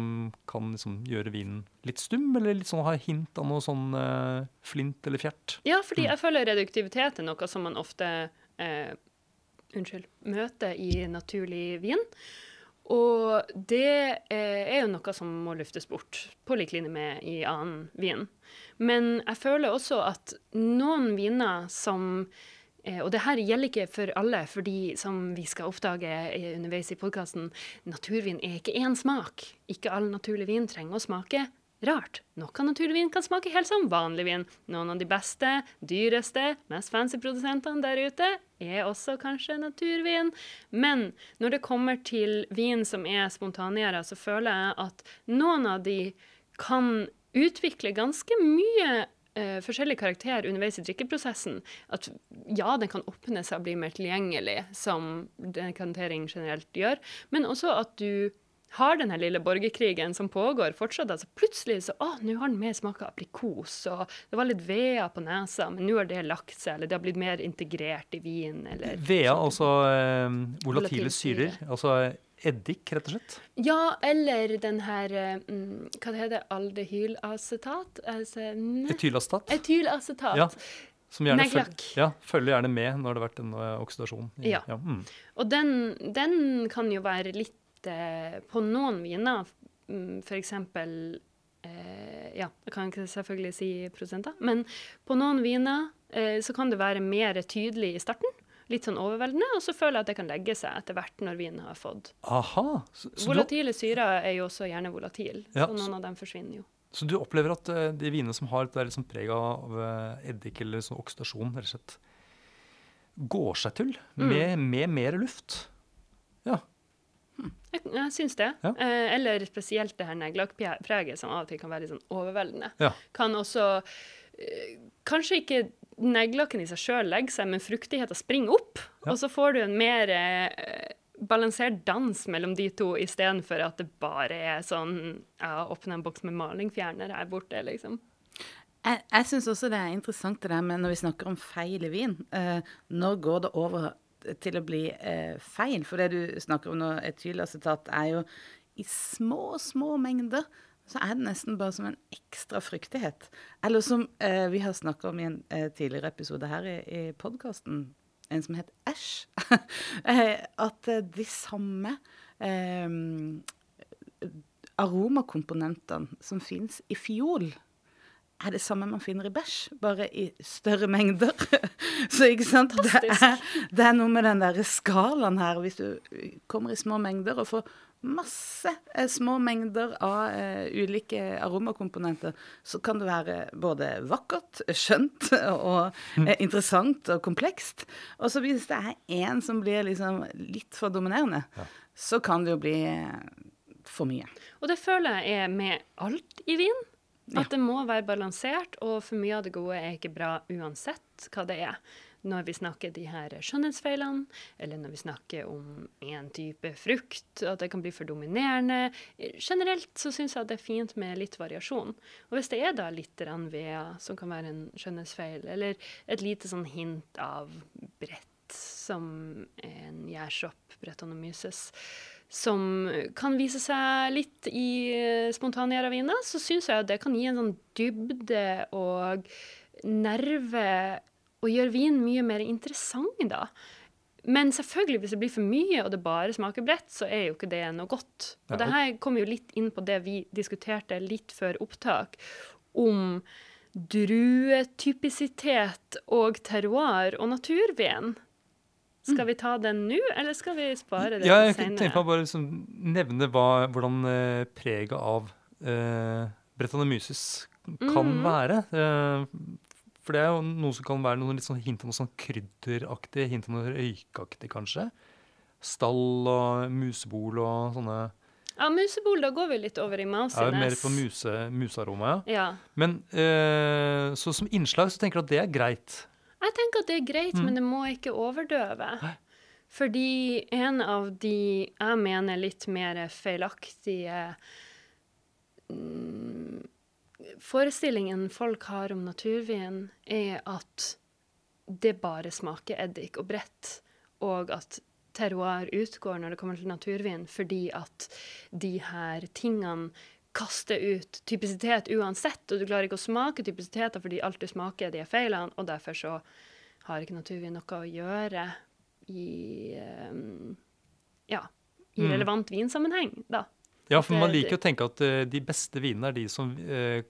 kan liksom gjøre vinen litt stum, eller litt sånn har hint av noe sånn eh, flint eller fjert. Ja, fordi jeg føler reduktivitet er noe som man ofte eh, unnskyld, møter i naturlig vin. Og det eh, er jo noe som må luftes bort, på lik linje med i annen vin. Men jeg føler også at noen viner som Og det her gjelder ikke for alle, fordi som vi skal oppdage eh, underveis i podkasten, naturvin er ikke én smak. Ikke all naturlig vin trenger å smake rart. Noe naturlig vin kan smake helt som vanlig vin. Noen av de beste, dyreste, mest fancy produsentene der ute er også kanskje naturvin. Men når det kommer til vin som er spontangjæra, så føler jeg at noen av de kan utvikle ganske mye eh, forskjellig karakter underveis i drikkeprosessen. At ja, den kan åpne seg og bli mer tilgjengelig, som dekantering generelt gjør, men også at du har denne lille borgerkrigen som pågår fortsatt. altså Plutselig så å, nå har den mer smak av aprikos, og det var litt vea på nesa, men nå har det lagt seg, eller det har blitt mer integrert i vin, eller Vea, altså eh, volatile syrer. syre. Altså eddik, rett og slett. Ja, eller den her eh, mm, Hva det heter Aldehylacetat? Altså, Etylacetat. Etylacetat. Ja. Som gjerne følger, ja, følger gjerne med når det har vært en eh, oksidasjon. i- Ja. mm. Og den, den kan jo være litt eh, På noen viner, f.eks. for eksempel eh, Ja, jeg kan ikke selvfølgelig si prosenter, men på noen viner eh, så kan det være mer tydelig i starten. Litt sånn overveldende, og så føler jeg at det kan legge seg etter hvert når vinen har fått. Aha. Så, så, du, Volatile syrer er jo også gjerne volatile, Ja, så så- noen av dem forsvinner jo. så du opplever at uh, de vinene som har det liksom preg av uh, eddik eller sånn oksidasjon, rett og slett, går seg til Mm. med, med mer luft? Ja. Jeg, jeg syns det. Ja. Eh, eller spesielt det her neglelakkpreget, som av og til kan være litt sånn overveldende. Ja. Kan også eh, Kanskje ikke neglelakken i seg sjøl legger seg, men fruktigheta springer opp. Ja. Og så får du en mer eh, balansert dans mellom de to, istedenfor at det bare er sånn ja, Åpne en boks med malingfjerner her borte, liksom. Jeg, jeg syns også det er interessant det der med når vi snakker om feil i vin. Eh, når går det over til å bli eh, feil? For det du snakker om nå, etylacetat, er jo i små, små mengder. Så er det nesten bare som en ekstra fryktighet. Eller som eh, vi har snakka om i en eh, tidligere episode her i, i podkasten, en som het Æsj. <laughs> eh, at eh, de samme eh, aromakomponentene som fins i fiol, er det samme man finner i bæsj, bare i større mengder. <laughs> Så ikke sant? Det er, det er noe med den der skalaen her. Hvis du kommer i små mengder og får masse eh, små mengder av eh, ulike aromakomponenter, så kan det være både vakkert, skjønt <laughs> og eh, interessant og komplekst. Og så hvis det er én som blir liksom litt for dominerende, så kan det jo bli eh, for mye. Og det føler jeg er med alt i vin. Ja. At det må være balansert, og for mye av det gode er ikke bra uansett hva det er. Når vi snakker de her skjønnhetsfeilene, eller når vi snakker om en type frukt, at det kan bli for dominerende. Generelt så syns jeg at det er fint med litt variasjon. Og hvis det er da litt vea som kan være en skjønnhetsfeil, eller et lite sånn hint av brett, som en gjærsopp, Brettanomyces, som kan vise seg litt i eh, spontangjæra så syns jeg at det kan gi en sånn dybde og nerve og gjør vin mye mer interessant, da. Men selvfølgelig, hvis det blir for mye, og det bare smaker bredt, så er jo ikke det noe godt. Og Ja, det her kommer jo litt inn på det vi diskuterte litt før opptak, om druetypisitet og terroir og naturvin. Skal vi ta den nå, eller skal vi spare det Ja, jeg til tenkte på å bare liksom nevne hva, hvordan eh, preget av eh, Brettanomyces kan mm. være. Eh, for det er jo noe som kan være noe litt sånn hint om noe sånn krydderaktig, hint om noe røykaktig kanskje. Stall og musebol og sånne Ja, musebol, da går vi litt over i er Ja, mer på muse, musearoma, ja. Ja. Men eh, så som innslag så tenker du at det er greit. Jeg tenker at det er greit, Mm. men det må ikke overdøve. Hæ? Fordi en av de jeg mener litt mer feilaktige mm, Forestillingen folk har om naturvin, er at det bare smaker eddik og brett, og at terroir utgår når det kommer til naturvin, fordi at de her tingene kaster ut typisitet uansett, og du klarer ikke å smake typisiteter fordi alt du smaker, de er feilene, og derfor så har ikke naturvin noe å gjøre i um, ja, i Mm. relevant vinsammenheng, da. Ja, for man liker å tenke at uh, de beste vinene er de som uh,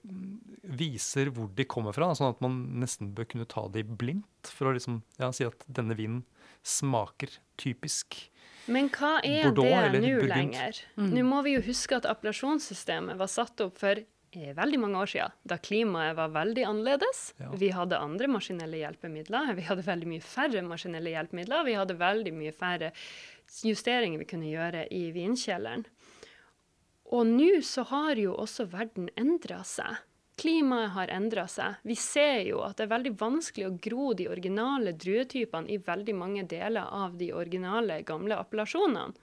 viser hvor de kommer fra, sånn at man nesten bør kunne ta de blindt for å liksom, ja, si at denne vinen smaker typisk. Men hva er Bordeaux det nå lenger? lenger? Nå må vi jo huske at appellasjonssystemet var satt opp for eh, veldig mange år siden, da klimaet var veldig annerledes. Ja. Vi hadde andre maskinelle hjelpemidler. Vi hadde veldig mye færre maskinelle hjelpemidler. Vi hadde veldig mye færre justeringer vi kunne gjøre i vinkjelleren. Og nå så har jo også verden endra seg. Klimaet har endra seg. Vi ser jo at det er veldig vanskelig å gro de originale druetypene i veldig mange deler av de originale, gamle appellasjonene.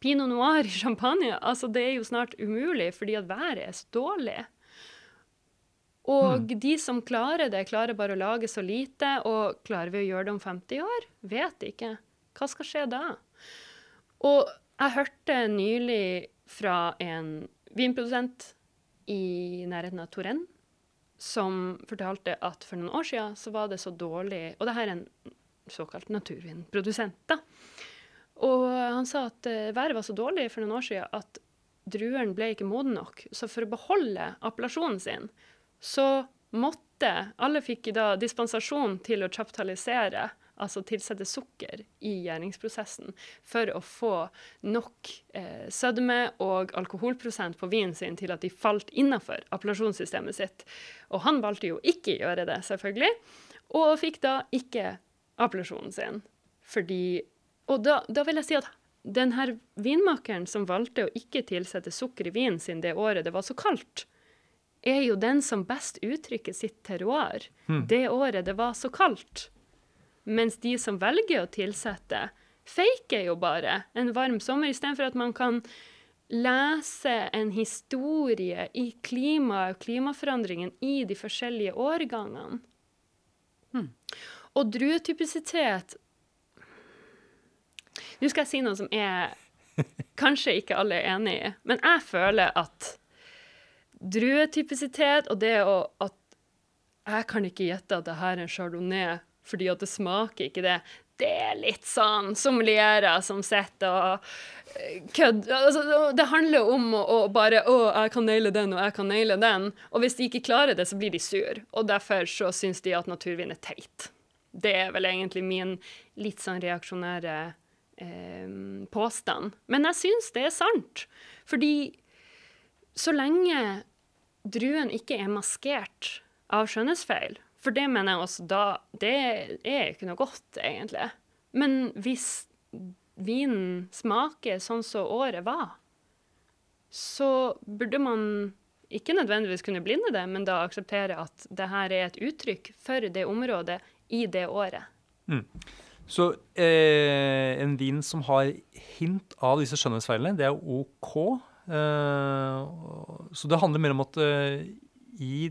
Pinot noir i champagne, altså det er jo snart umulig fordi at været er så dårlig. Og de som klarer det, klarer bare å lage så lite, og klarer vi å gjøre det om 50 år? Vet ikke. Hva skal skje da? Og jeg hørte nylig fra en vinprodusent i nærheten av Touraine som fortalte at for noen år siden så var det så dårlig Og det her er en såkalt naturvinprodusent, da. Og han sa at eh, været var så dårlig for noen år siden at druene ble ikke modne nok. Så for å beholde appellasjonen sin, så måtte Alle fikk da dispensasjon til å chaptalisere, altså tilsette sukker i gjæringsprosessen, for å få nok eh, sødme og alkoholprosent på vinen sin til at de falt innafor appellasjonssystemet sitt. Og han valgte jo ikke å gjøre det, selvfølgelig, og fikk da ikke appellasjonen sin. Fordi Og da, da vil jeg si at den her vinmakeren som valgte å ikke tilsette sukker i vinen sin det året det var så kaldt, er jo den som best uttrykker sitt terroir det året det var så kaldt. Mens de som velger å tilsette, faker jo bare en varm sommer, istedenfor at man kan lese en historie i klimaet og klimaforandringen i de forskjellige årgangene. Og druetypisitet Nå skal jeg si noe som er kanskje ikke alle er enig i, men jeg føler at druetypisitet og det å at jeg kan ikke gjette at det her er en chardonnay fordi at det smaker ikke det. Det er litt sånn sommelierer som sitter og eh, kødder. Altså, det handler om å, å bare Å, jeg kan naile den, og jeg kan naile den. Og hvis de ikke klarer det, så blir de sur. Og derfor så syns de at naturvin er teit. Det er vel egentlig min litt sånn reaksjonære eh, påstand. Men jeg syns det er sant. Fordi så lenge druen ikke er maskert av skjønnhetsfeil, for det mener jeg også da Det er ikke noe godt, egentlig. Men hvis vinen smaker sånn som året var, så burde man ikke nødvendigvis kunne blinde det, men da akseptere at det her er et uttrykk for det området i det året. Så eh, en vin som har hint av disse skjønnhetsfeilene, det er OK. Eh, så det handler mer om at eh, i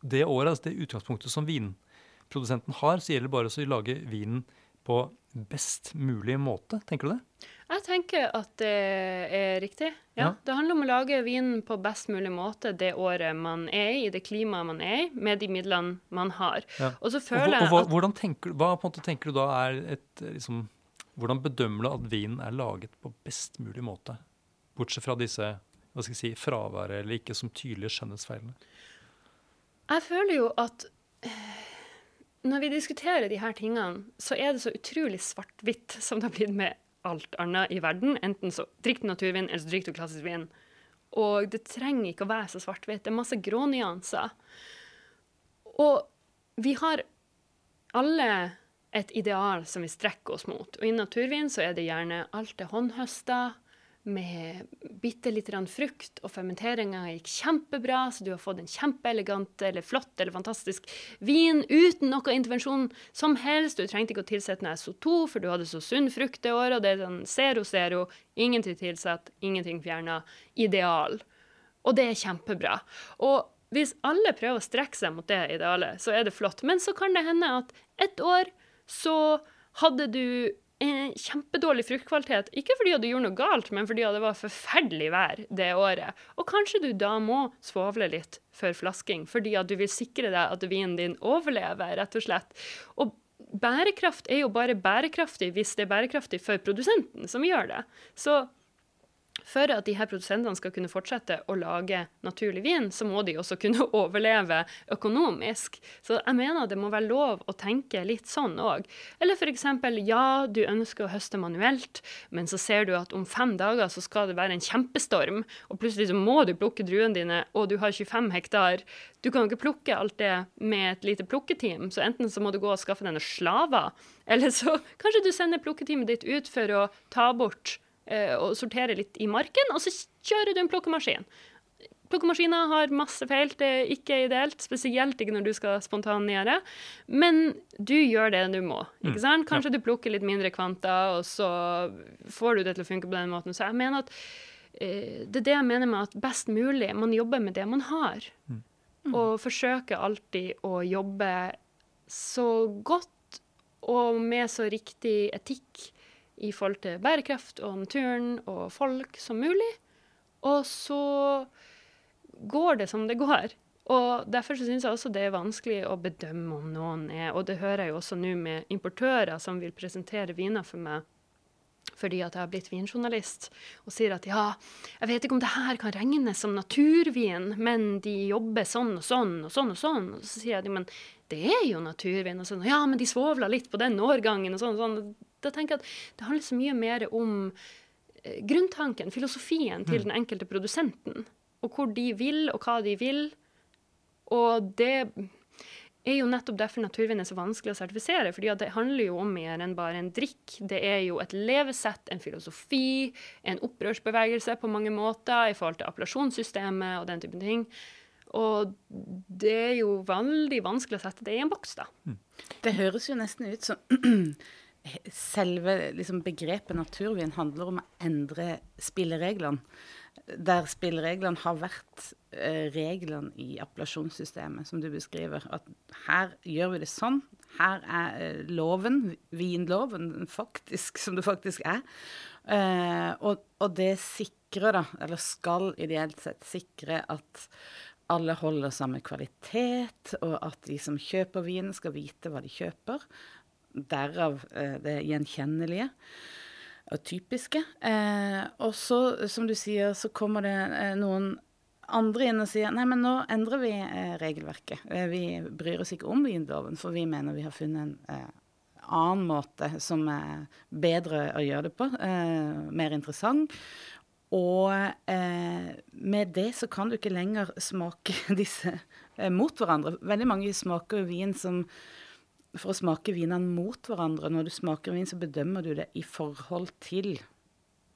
det året, altså det utgangspunktet som vinprodusenten har, så gjelder det bare å lage vinen på best mulig måte? Tenker du det? Jeg tenker at det er riktig. Ja. Ja. Det handler om å lage vin på best mulig måte det året man er i, i det klimaet man er i, med de midlene man har. Ja. Og så føler jeg at hvordan tenker, hva på en måte tenker du da er et liksom, Hvordan bedømmer du at vinen er laget på best mulig måte? Bortsett fra disse hva skal jeg si, fraværet eller ikke som tydelige skjønnhetsfeilene. Jeg føler jo at eh, når vi diskuterer de her tingene, så er det så utrolig svart-hvitt som det har blitt med alt annet i verden. Enten så drikk du naturvin, eller så drikker du klassisk vin. Og det trenger ikke å være så svart-hvitt. Det er masse grånyanser. Og vi har alle et ideal som vi strekker oss mot. Og i naturvin så er det gjerne alt er håndhøsta, med bitte litt grann frukt, og fermenteringa gikk kjempebra, så du har fått en kjempeelegant eller flott eller fantastisk vin uten noe intervensjon som helst. Du trengte ikke å tilsette noe SO2, for du hadde så sunn frukt det året, og det er sånn zero, zero, ingenting tilsatt, ingenting fjerna. Ideal. Og det er kjempebra. Og hvis alle prøver å strekke seg mot det idealet, så er det flott. Men så kan det hende at ett år så hadde du en kjempedårlig fruktkvalitet. Ikke fordi du gjorde noe galt, men fordi det var forferdelig vær det året. Og kanskje du da må svovle litt før flasking, fordi at du vil sikre deg at vinen din overlever, rett og slett. Og bærekraft er jo bare bærekraftig hvis det er bærekraftig for produsenten som gjør det. Så for at de her produsentene skal kunne fortsette å lage naturlig vin, så må de også kunne <laughs> overleve økonomisk. Så jeg mener det må være lov å tenke litt sånn òg. Eller f.eks. ja, du ønsker å høste manuelt, men så ser du at om fem dager så skal det være en kjempestorm, og plutselig så må du plukke druene dine, og du har 25 hektar. Du kan jo ikke plukke alt det med et lite plukketeam, så enten så må du gå og skaffe deg noen slaver, <laughs> eller så kanskje du sender plukketeamet ditt ut for å ta bort og sortere litt i marken, og så kjører du en plukkemaskin. Plukkemaskiner har masse feil, det er ikke ideelt, spesielt ikke når du skal spontangjøre. Men du gjør det du må. ikke sant? Kanskje du plukker litt mindre kvanta, og så får du det til å funke på den måten. Så jeg mener at eh, det er det jeg mener med at best mulig, man jobber med det man har. Og forsøker alltid å jobbe så godt og med så riktig etikk i forhold til bærekraft og naturen og folk som mulig. Og så går det som det går. Og Derfor syns jeg også det er vanskelig å bedømme om noen er Og det hører jeg jo også nå med importører som vil presentere viner for meg fordi at jeg har blitt vinjournalist, og sier at ja, jeg vet ikke om det her kan regnes som naturvin, men de jobber sånn og sånn og sånn og sånn. Og så sier jeg men det er jo naturvin. Og sånn, ja, men de svovla litt på den årgangen og sånn og sånn. Da tenker jeg at det handler så mye mer om eh, grunntanken, filosofien til den enkelte produsenten. Og hvor de vil, og hva de vil. Og det er jo nettopp derfor naturvin er så vanskelig å sertifisere. fordi det handler jo om mer enn bare en drikk. Det er jo et levesett, en filosofi, en opprørsbevegelse på mange måter i forhold til appellasjonssystemet og den typen ting. Og det er jo veldig vanskelig å sette det i en boks, da. Det høres jo nesten ut som selve liksom, begrepet naturvin handler om å endre spillereglene. Der spillereglene har vært eh, reglene i appellasjonssystemet, som du beskriver. At her gjør vi det sånn. Her er eh, loven, vinloven, faktisk, som det faktisk er. Eh, og, og det sikrer, da, eller skal ideelt sett sikre at alle holder samme kvalitet, og at de som kjøper vinen, skal vite hva de kjøper. Derav eh, det gjenkjennelige og typiske. Eh, og så, som du sier, så kommer det eh, noen andre inn og sier nei, men nå endrer vi eh, regelverket. Eh, vi bryr oss ikke om vinloven, for vi mener vi har funnet en eh, annen måte som er bedre å gjøre det på. mer interessant. Og med det så kan du ikke lenger smake <laughs> disse mot hverandre. Veldig mange smaker vin som For å smake vinene mot hverandre. Når du smaker vin, så bedømmer du det i forhold til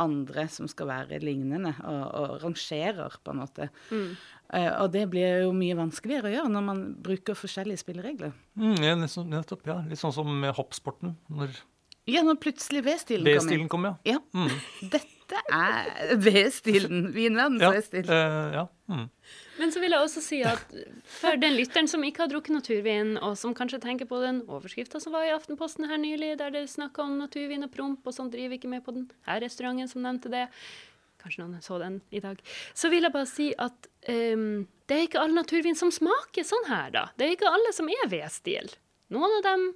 andre som skal være lignende, og, og rangerer, på en måte. Eh, og det blir jo mye vanskeligere å gjøre når man bruker forskjellige spilleregler. Mm, ja, nettopp, ja. Litt sånn som med hoppsporten. Når Ja, når plutselig V-stilen kom. V-stilen kom, ja. Ja. Mm. Dette Det er V-stilen. Vinverdens V-stil. eh, ja. Mm. Men så vil jeg også si at for den lytteren som ikke har drukket naturvin, og som kanskje tenker på den overskrifta som var i Aftenposten her nylig, der det snakka om naturvin og promp, og sånn driver ikke med på den her restauranten som nevnte det. Kanskje noen så den i dag. Så vil jeg bare si at um, det er ikke all naturvin som smaker sånn her, da. Det er ikke alle som er V-stil. Noen av dem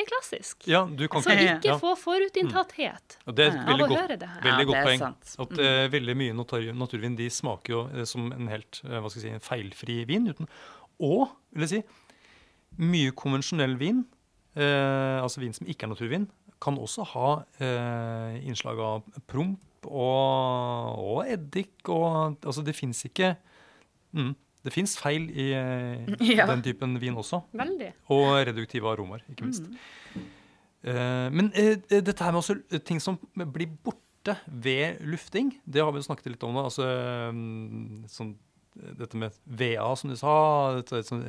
er klassisk. ja, du kan Så ikke ikke ja. få forutinntatthet mm. det er Av å godt, høre det her. veldig Ja, godt poeng. sant. At uh, veldig mye natur, naturvin de smaker jo uh, som en helt uh, hva skal jeg si, en feilfri vin. Uten, og vil jeg si, mye konvensjonell vin, eh, altså vin som ikke er naturvin, kan også ha eh, innslag av promp og, og eddik. Og, altså det fins ikke mm, Det fins feil i eh, Ja. den typen vin også. Veldig. Og reduktive aromaer, ikke minst. Eh, men uh, dette her med også ting som blir borte ved lufting, det har vi jo snakket litt om. nå. altså um, sånn, Dette med VA, som du sa. Dette, sånn,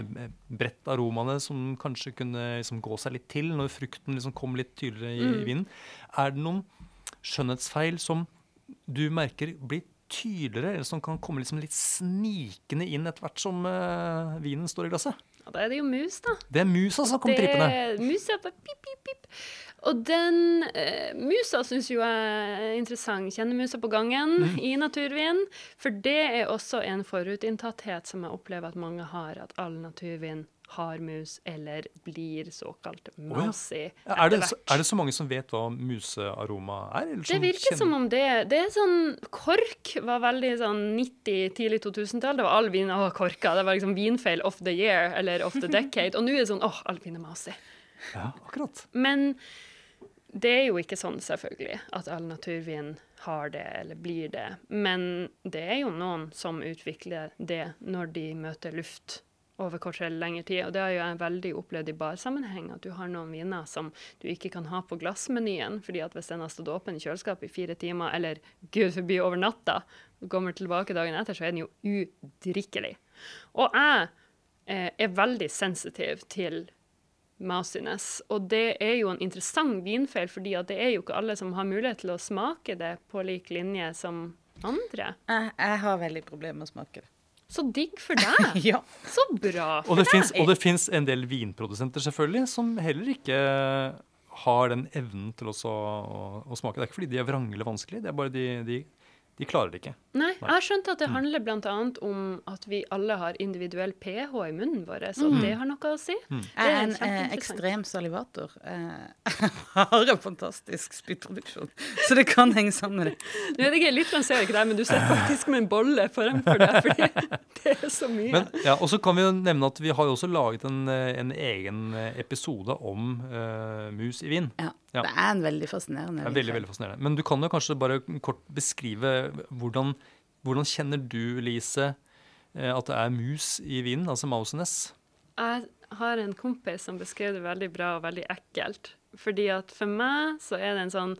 bredt aromaene som kanskje kunne liksom, gå seg litt til når frukten liksom kom litt tydeligere i, i vinen. Er det noen skjønnhetsfeil som du merker blir tydeligere, eller som kan komme liksom litt snikende inn etter hvert som uh, vinen står i glasset? Ja, da er det jo mus, da. Det er musa som kommer trippende. Mus er bare pip, pip, pip. Og den uh, musa syns jo er interessant. Kjenner musa på gangen Mm. i naturvin. For det er også en forutinntatthet som jeg opplever at mange har, at all naturvin har mus eller blir såkalt mousy Er ja. det, så, er det så mange som vet hva musearoma er? eller Det virker kjenner- som om det Det er sånn Kork var veldig sånn 90, tidlig 2000-tall. Det var all vin av korka. Det var liksom vinfeil of the year eller of the decade. Og nå er det sånn åh, all vin er mousy. Ja, akkurat. Men det er jo ikke sånn, selvfølgelig, at all naturvin har det eller blir det. Men det er jo noen som utvikler det når de møter luft over kortere lengre tid. Og det har jo jeg veldig opplevd i barsammenheng, at du har noen viner som du ikke kan ha på glassmenyen, fordi at hvis den har stått åpen i kjøleskapet i fire timer, eller gud forby over natta, og kommer tilbake dagen etter, så er den jo udrikkelig. Og jeg eh, er veldig sensitiv til mousiness. Og det er jo en interessant vinfeil, fordi at det er jo ikke alle som har mulighet til å smake det på lik linje som andre. Jeg, jeg har veldig problemer med å smake det. Så digg for deg! <laughs> Ja. Så bra! Og det fins- og det fins en del vinprodusenter selvfølgelig som heller ikke har den evnen til også å, å smake. Det er ikke fordi de er vrange eller vanskelig, det er bare de, de, de klarer det ikke. Nei, jeg har skjønt at det handler bl.a. om at vi alle har individuell pH i munnen vår, og det har noe å si. Jeg Det er en eh, ekstrem salivator. Eh, <laughs> Jeg har en fantastisk spyttproduksjon, så det kan henge sammen med det. Nå er det ikke, litt ser ikke deg, men du ser faktisk med en bolle foran for deg, fordi <laughs> det er så mye. Men, ja, og så kan vi jo nevne at vi har jo også laget en, eh, en egen eh, episode om uh, mus i vin. Ja, Ja. Det er en veldig fascinerende Det er veldig, veldig fascinerende. Men du kan jo kanskje bare kort beskrive hvordan, hvordan kjenner du, Lise, eh, at det er mus i vinen, altså mausenes? Jeg har en kompis som beskrev det veldig bra og veldig ekkelt. Fordi at for meg så er det en sånn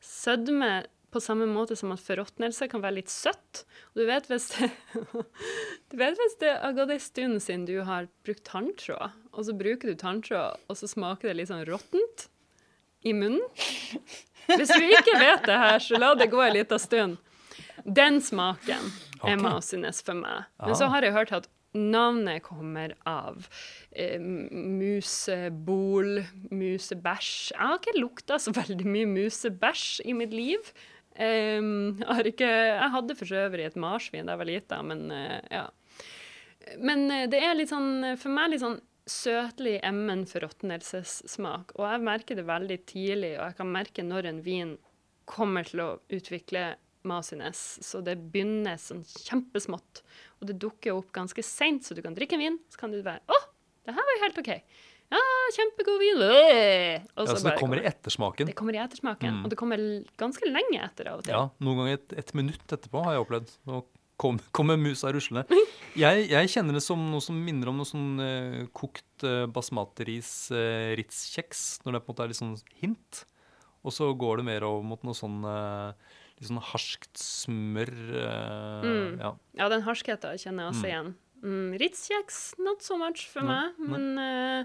sødme på samme måte som at forråtnelse kan være litt søtt. Og du vet hvis det, <laughs> du vet hvis det har gått en stund siden du har brukt tanntråd, og så bruker du tanntråd, og så smaker det litt sånn råttent i munnen. Hvis du ikke vet det her, så la det gå en liten stund. Den smaken er Ok. mousiness for meg. Men så har jeg hørt at navnet kommer av eh, musebol, musebæsj. Jeg har ikke lukta så veldig mye musebæsj i mitt liv. Um, ikke, jeg hadde for øvrig et marsvin da jeg var lita, men uh, ja. Men eh, det er litt sånn, for meg litt sånn søtlig emmen forråtnelsessmak. Og jeg merker det veldig tidlig, og jeg kan merke når en vin kommer til å utvikle masines. Så det begynner sånn kjempesmått, og det dukker opp ganske seint, så du kan drikke en vin, så kan du være Å, det her var jo helt OK. Ja, kjempegod vin. Og så Ja, så det kommer i ettersmaken. det kommer i ettersmaken, Mm. og det kommer ganske lenge etter av og til. Ja, noen ganger et, et minutt etterpå har jeg opplevd. Nå kom, musa ruslende. Jeg, jeg kjenner det som noe som minner om noe sånn uh, kokt uh, basmateris uh, Ritz-kjeks, når det på en måte er litt sånn hint. Og så går det mer over mot noe sånn eh, litt sånn harskt smør. eh, Mm. Ja. Ja, den harskheten kjenner jeg også Mm. igjen. Mm, Ritz-kjeks, not so much for ne, meg. Men, uh,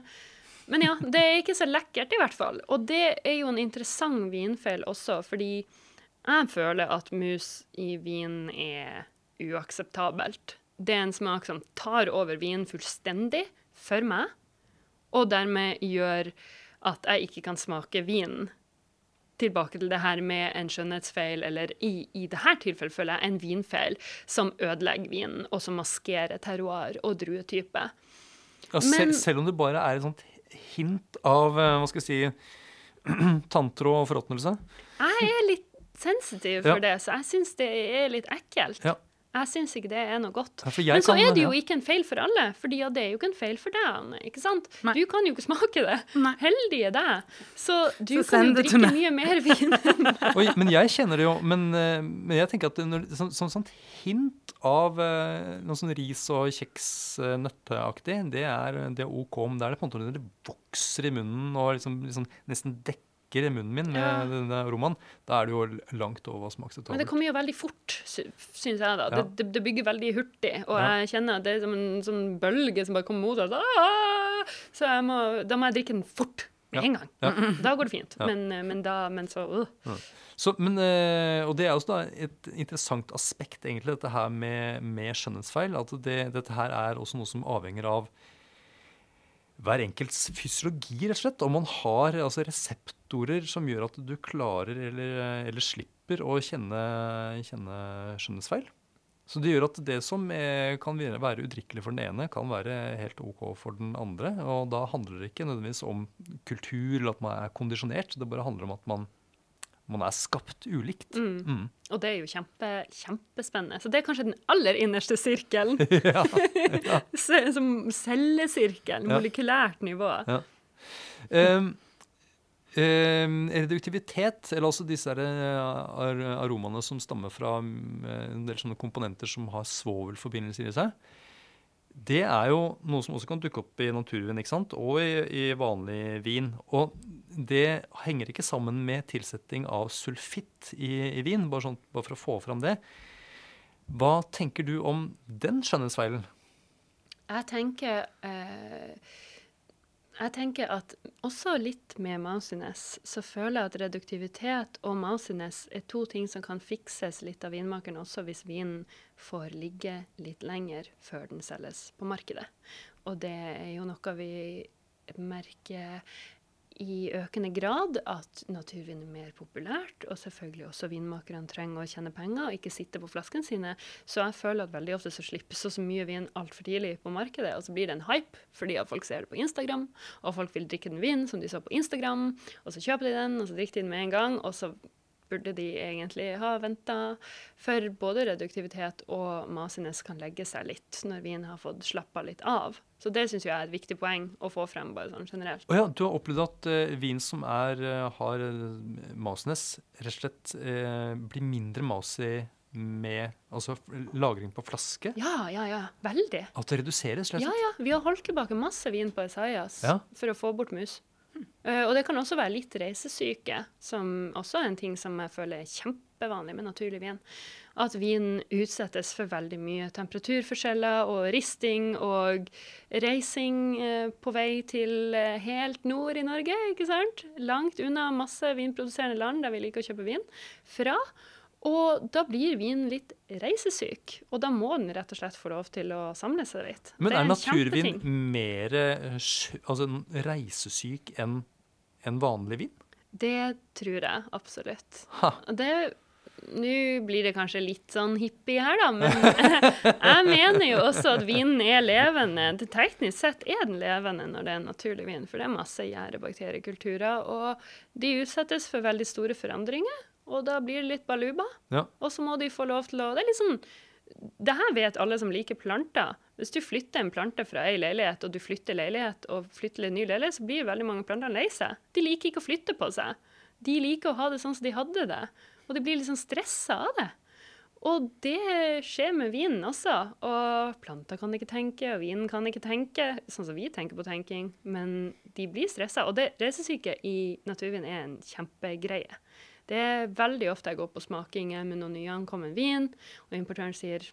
men ja, det er ikke så lekkert i hvert fall. Og det er jo en interessant vinfeil også, fordi Jeg føler at mus i vin er uakseptabelt. Det er en smak som tar over vinen fullstendig for meg, og dermed gjør at jeg ikke kan smake vinen. Tilbake til det her med en skjønnhetsfeil, eller i, i dette tilfellet føler jeg en vinfeil, som ødelegger vinen, og som maskerer terroir og druetype. Ja, Men- selv om det bare er et sånt hint av eh, hva skal jeg si, <clears throat> tanntråd og forråtnelse. Jeg er litt sensitiv Ja. for det, så jeg syns det er litt ekkelt. Ja. Jeg syns ikke det er noe godt. Ja, Men så er det jo ikke en feil for alle, for ja, det er jo ikke en feil for deg, Anne. ikke sant? Nei. Du kan jo ikke smake det. Nei. Heldig er deg. Så du Så kan jo drikke mye mer vin enn <laughs> meg. Oi, men jeg kjenner det jo. Men, eh, men jeg tenker at det, når, så, som sånt hint av eh, noe sånn ris og kjeks eh, nøtteaktig, det er, det er OK. Men det er det på en måte når det vokser i munnen og liksom, liksom nesten dekker munnen min med Ja. denne aromaen, da er det jo langt over Men det kommer jo veldig fort, sy- syns jeg. da. Ja. Det, det, bygger veldig hurtig. Og Ja. jeg kjenner at det er som en sånn bølge som bare kommer mot oss. Ah! Så må, da må jeg drikke den fort med en gang. <laughs> Da går det fint. Men, men da men så øh. Så, men, eh, og det er også et interessant aspekt, egentlig, dette her med, med skjønnhetsfeil. At det, dette her er også noe som avhenger av hver enkelts fysiologi, rett og slett. Om man har altså, reseptorer som gjør at du klarer eller, eller slipper å kjenne, kjenne skjønnhetsfeil. Så det gjør at det som er, kan være være udrikkelig for den ene, kan være helt OK for den andre. Og da handler det ikke nødvendigvis om kultur eller at man er kondisjonert. Det bare handler om at man, man er skapt ulikt. Mm. Mm. Og det er jo kjempe, kjempespennende. Så det er kanskje den aller innerste sirkelen. <laughs> ja. ja. <laughs> Som cellesirkelen, Ja. molekylært nivå. Ja. Um, um, reduktivitet, eller altså disse ar aromaene som stammer fra um, en del sånne komponenter som har svovelforbindelser i seg, det er jo noe som også kan dukke opp i naturvin ikke sant? og i, i vanlig vin. Og det henger ikke sammen med tilsetting av sulfitt i, i vin, bare, sånn, bare for å få fram det. Hva tenker du om den skjønnhetsfeilen? Jeg tenker eh, Jeg tenker at også litt med mousiness så føler jeg at reduktivitet og mousiness er to ting som kan fikses litt av vinmakeren også hvis vinen får ligge litt lenger før den selges på markedet. Og det er jo noe vi merker i økende grad at naturvin er mer populært, og selvfølgelig også vinmakerne trenger å tjene penger og ikke sitte på flaskene sine. Så jeg føler at veldig ofte så slippes så mye vin altfor tidlig på markedet, og så blir det en hype fordi at folk ser det på Instagram, og folk vil drikke den vinen som de så på Instagram, og så kjøper de den, og så drikker de den med en gang, og så burde de egentlig ha venta, for både reduktivitet og masiness kan legge seg litt når vinen har fått slappa litt av. Så det syns jeg er et viktig poeng å få frem bare sånn generelt. Oh ja, du har opplevd at uh, vin som er, eh, har uh, rett og slett uh, blir mindre masig med altså, lagring på flaske? Ja, ja, ja. Veldig. At det reduseres, Slett. Ja, ja. Vi har holdt tilbake masse vin på Esaias Ja. for å få bort mus. Eh, og det kan også være litt reisesyke, som også er en ting som jeg føler er kjempevanlig med naturlig vin. At vin utsettes for veldig mye temperaturforskjeller og risting og reising uh, på vei til uh, helt nord i Norge, ikke sant? Langt unna masse vinproduserende land der vi liker å kjøpe vin fra. Og da blir vinen litt reisesyk, og da må den rett og slett få lov til å samle seg litt. Men er, er naturvin mer eh, altså, reisesyk enn en vanlig vin? Det tror jeg absolutt. Det Nå blir det kanskje litt sånn hippie her, da, men <laughs> jeg mener jo også at vinen er levende. Det Teknisk sett er den levende når det er en naturlig vin, for det er masse gjærebakteriekulturer, og de utsettes for veldig store forandringer, og da blir det litt baluba. Ja. Og så må de få lov til å Det er litt sånn det her vet alle som liker planter. Hvis du flytter en plante fra ei leilighet, og du flytter leilighet og flytter en ny leilighet, så blir veldig mange planter lei seg. De liker ikke å flytte på seg. De liker å ha det sånn som de hadde det. Og de blir liksom sånn stressa av det. Og det skjer med vinen også. Og planter kan ikke tenke, og vinen kan ikke tenke, sånn som vi tenker på tenking. Men de blir stressa. Og det reisesyke i naturvin er en kjempegreie. Det er veldig ofte jeg går på smakinger med noen nyankommen vin, og importøren sier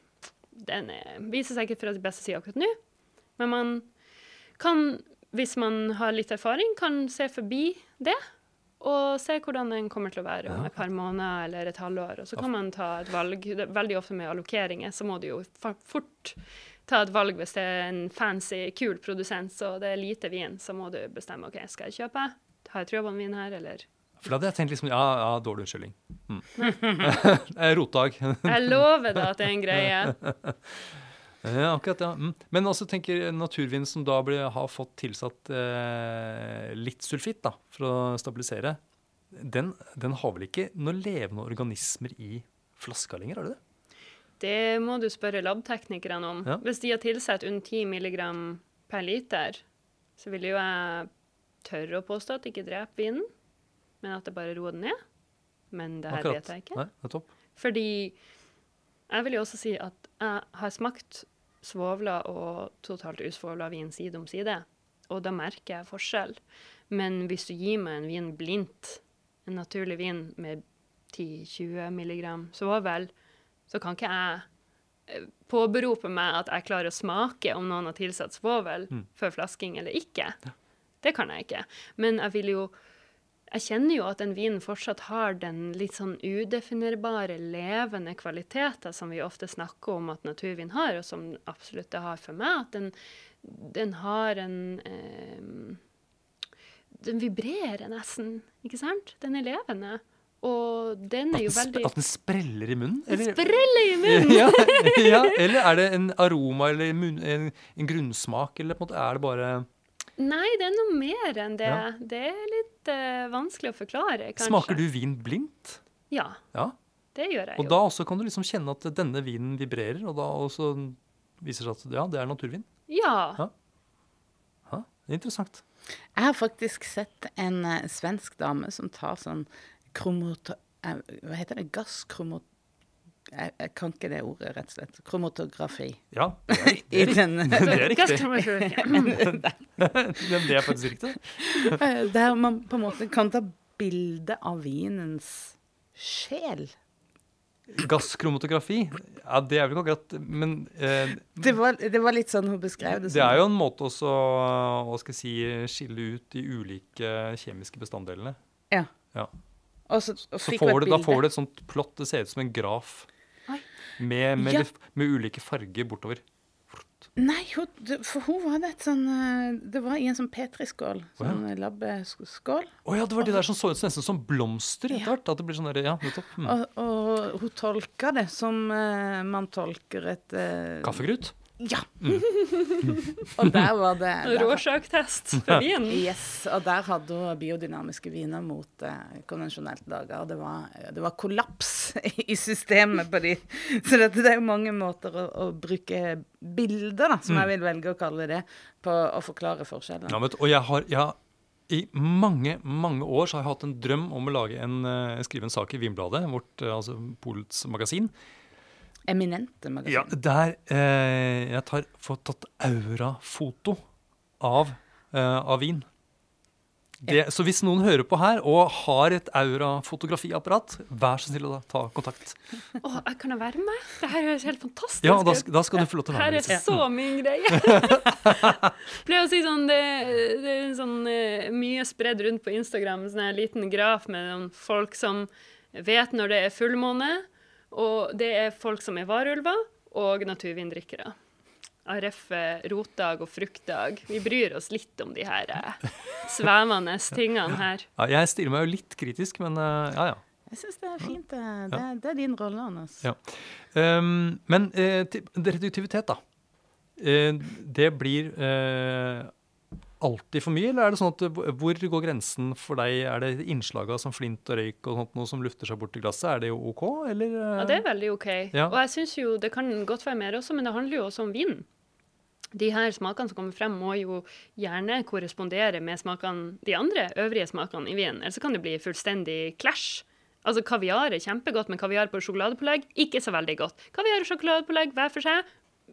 den er, viser seg ikke fra de beste sider akkurat nå, men man kan, hvis man har litt erfaring, kan se forbi det og se hvordan den kommer til å være om et par måneder eller et halvår. Og så kan man ta et valg. Veldig ofte med allokeringer så må du jo fort ta et valg hvis det er en fancy, kul produsent, så det er lite vin, så må du bestemme OK, skal jeg kjøpe? Har jeg trøbbelvin vin her, eller? For da hadde jeg tenkt liksom Ja, ja dårlig unnskyldning. Mm. <laughs> Rotdag. Jeg lover deg at det er en greie. <laughs> Ja, akkurat, ja. Mm. Men også tenker naturvin som da ble, har fått tilsatt eh, litt sulfitt da, for å stabilisere, den, den har vel ikke noen levende organismer i flaska lenger, har du det? Det må du spørre labteknikerne om. Ja. Hvis de har tilsatt under 10 mg per liter, så vil jo jeg tørre å påstå at det ikke dreper vinen, men at det bare roer den ned. Men det her vet jeg ikke. Nei, nettopp. Fordi jeg vil jo også si at jeg har smakt svovla og totalt usvovla vin side om side, og da merker jeg forskjell. Men hvis du gir meg en vin blindt, en naturlig vin med 10-20 milligram svovel, så kan ikke jeg eh, påberope meg at jeg klarer å smake om noen har tilsatt svovel Mm. før flasking eller ikke. Det kan jeg ikke. Men jeg vil jo jeg kjenner jo at den vinen fortsatt har den litt sånn udefinerbare, levende kvaliteten som vi ofte snakker om at naturvin har, og som absolutt det har for meg. At den, den har en eh, Den vibrerer nesten, ikke sant? Den er levende. Og den er jo veldig at den spreller i munnen? Eller- spreller i <laughs> munnen! ja, ja, eller er det en aroma eller munn, en, en grunnsmak, eller på en måte er det bare Nei, det er noe mer enn det. Ja. Det er litt uh, vanskelig å forklare, kanskje. Smaker du vin blindt? Ja, Ja. det gjør jeg Og jo. da også kan du liksom kjenne at denne vinen vibrerer, og da også viser det seg at ja, det er naturvin. Ja. Ja. Ja, det er interessant. Jeg har faktisk sett en uh, svensk dame som tar sånn kromot... Uh, hva heter det? Gasskromot... Jeg, jeg kan ikke det ordet, rett og slett. Kromatografi. Ja, <laughs> det er riktig. I den, <laughs> Det er riktig. <laughs> Det er faktisk riktig. eh, der man på en måte kan ta bilde av vinens sjel. Gasskromotografi, ja, det er vel ikke akkurat Men eh, Det var, det var litt sånn hun beskrev det. det er jo en måte også hva skal jeg si, skille ut de ulike kjemiske bestanddelene. Ja. Ja. Og så, og Så får et du, da får du et sånt plott, det ser ut som en graf. Med, med, Ja. litt- med ulike farger bortover. Nei, for hun var det et sånn eh, Det var i en sånn P3-skål. Å, ja. Sånn eh, labbeskål. Å ja, det var de der som så ut nesten som blomster etter Ja. hvert. At det blir sånn der, ja, nettopp. Mm. Og, og hun tolka det som eh, man tolker et eh, Kaffegrut? Ja. <laughs> og der var det Råsjaktest for vin. <laughs> Yes, og der hadde hun biodynamiske viner mot eh, konvensjonelt lager. Og det var, det var kollaps <laughs> i systemet på de. Så dette, det er jo mange måter å, å bruke bilder, da, som jeg vil velge å kalle det, på å forklare forskjellen. Ja, vet, og jeg har, jeg har i mange mange år så har jeg hatt en drøm om å lage en, eh, skrive en sak i Vinbladet, vårt, eh, altså Polets magasin. Eminente magasin. Ja, der eh, jeg tar, får tatt aurafoto av, eh, av vin. Det, Så hvis noen hører på her og har et aurafotografiapparat, vær så snill å ta kontakt. Oh, jeg kan jeg være med? Det her høres helt fantastisk Ja, da, ut. da skal du få lov til å være med. Her er så min greie. <laughs> <laughs> Pleier å si sånn Det, det er sånn eh, mye spredd rundt på Instagram, sånn en liten graf med folk som vet når det er fullmåne, og det er folk som er varulver, og naturvindrikkere. ARF er rotdag og fruktdag. Vi bryr oss litt om de her eh, <laughs> svevende tingene her. Ja, jeg stiller meg jo litt kritisk, men uh, ja, ja. Jeg syns det er fint. Det, det, det er din rolle, Anders. Ja. Um, men uh, reduktivitet, da. Uh, det blir eh, alltid for mye, eller er det sånn at hvor går grensen for deg? Er det innslag som flint og røyk og sånt noe som lufter seg bort i glasset? Er det jo OK, eller? eh? Ja, det er veldig OK. Ja. Og jeg syns jo det kan godt være mer også, men det handler jo også om vin. De her smakene som kommer frem, må jo gjerne korrespondere med smakene, de andre øvrige smakene i vinen. Ellers så kan det bli fullstendig clash. Altså Kaviar er kjempegodt, men kaviar på sjokoladepålegg ikke så veldig godt. Kaviar og sjokoladepålegg hver for seg,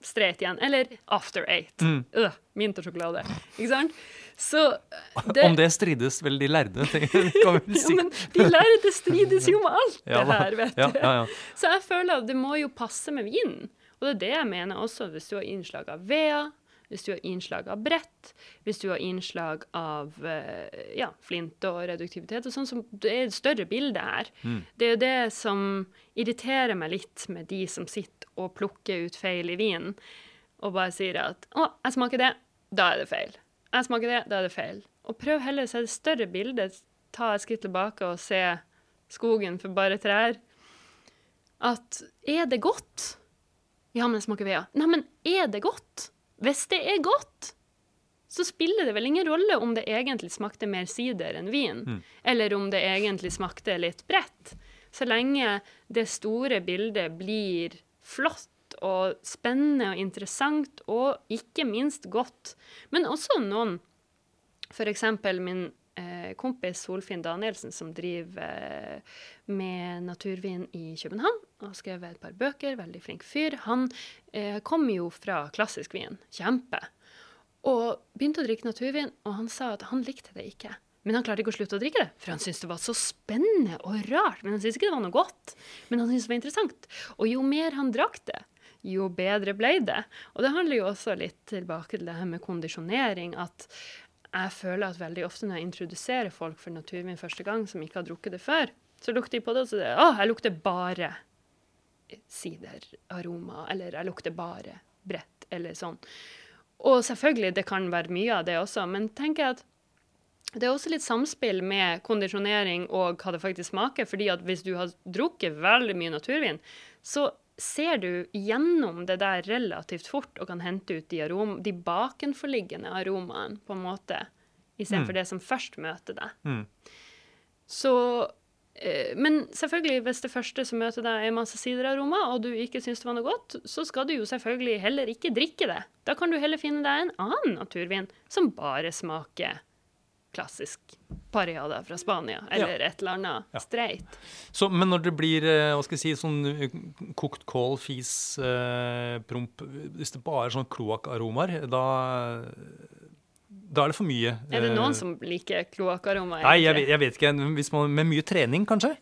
streit igjen. Eller after eight. Mm. Øh, Mintersjokolade. Ikke sant? Så <laughs> det, Om det strides vel de lærde, <laughs> ja, men de lærde strides jo med alt Ja, det her, vet du. ja, ja, ja. Så jeg føler at det må jo passe med vinen. Og det er det jeg mener også hvis du har innslag av vea, hvis du har innslag av brett, hvis du har innslag av eh, ja, flint og reduktivitet og sånn, som det er et større bilde her. Mm. Det er jo det som irriterer meg litt med de som sitter og plukker ut feil i vinen, og bare sier at 'Å, jeg smaker det. Da er det feil.' Jeg smaker det, da er det feil. Og prøv heller å se det større bildet. Ta et skritt tilbake og se skogen for bare trær. At er det godt? Ja, men det smaker vea. ja. Nei, men er det godt? Hvis det er godt, så spiller det vel ingen rolle om det egentlig smakte mer sider enn vin, Mm. eller om det egentlig smakte litt bredt. Så lenge det store bildet blir flott og spennende og interessant, og ikke minst godt. Men også noen, f.eks. min eh, kompis Solfinn Danielsen, som driver eh, med naturvin i København, har skrevet et par bøker, veldig flink fyr. Han eh, kom jo fra klassisk vin, kjempe, og begynte å drikke naturvin, og han sa at han likte det ikke. Men han klarte ikke å slutte å drikke det, for han syntes det var så spennende og rart. Men han syntes ikke det var noe godt, men han syntes det var interessant. Og jo mer han drakk det, jo bedre ble det. Og det handler jo også litt tilbake til det her med kondisjonering, at jeg føler at veldig ofte når jeg introduserer folk for naturvin første gang, som ikke har drukket det før, så lukter de på det, og så sier de, å, jeg lukter bare sideraroma, eller jeg lukter bare brett, eller sånn. Og selvfølgelig, det kan være mye av det også, men tenker jeg at det er også litt samspill med kondisjonering og hva det faktisk smaker, fordi at hvis du har drukket veldig mye naturvin, så ser du gjennom det der relativt fort og kan hente ut de, arom de bakenforliggende aromaene, på en måte, istedenfor Mm. det som først møter deg. Mm. Så Men selvfølgelig, hvis det første som møter deg, er masse sideraroma, og du ikke syns det var noe godt, så skal du jo selvfølgelig heller ikke drikke det. Da kan du heller finne deg en annen naturvin som bare smaker klassisk pariada fra Spania, eller et eller annet Ja. streit. Så, men når det blir eh, hva skal jeg si, sånn eh, kokt kål, fis, eh, promp Hvis det bare er sånn kloakkaromaer, da, da er det for mye. Er det eh, noen som liker kloakkaroma? Nei, jeg jeg vet ikke. Hvis man, med mye trening, kanskje?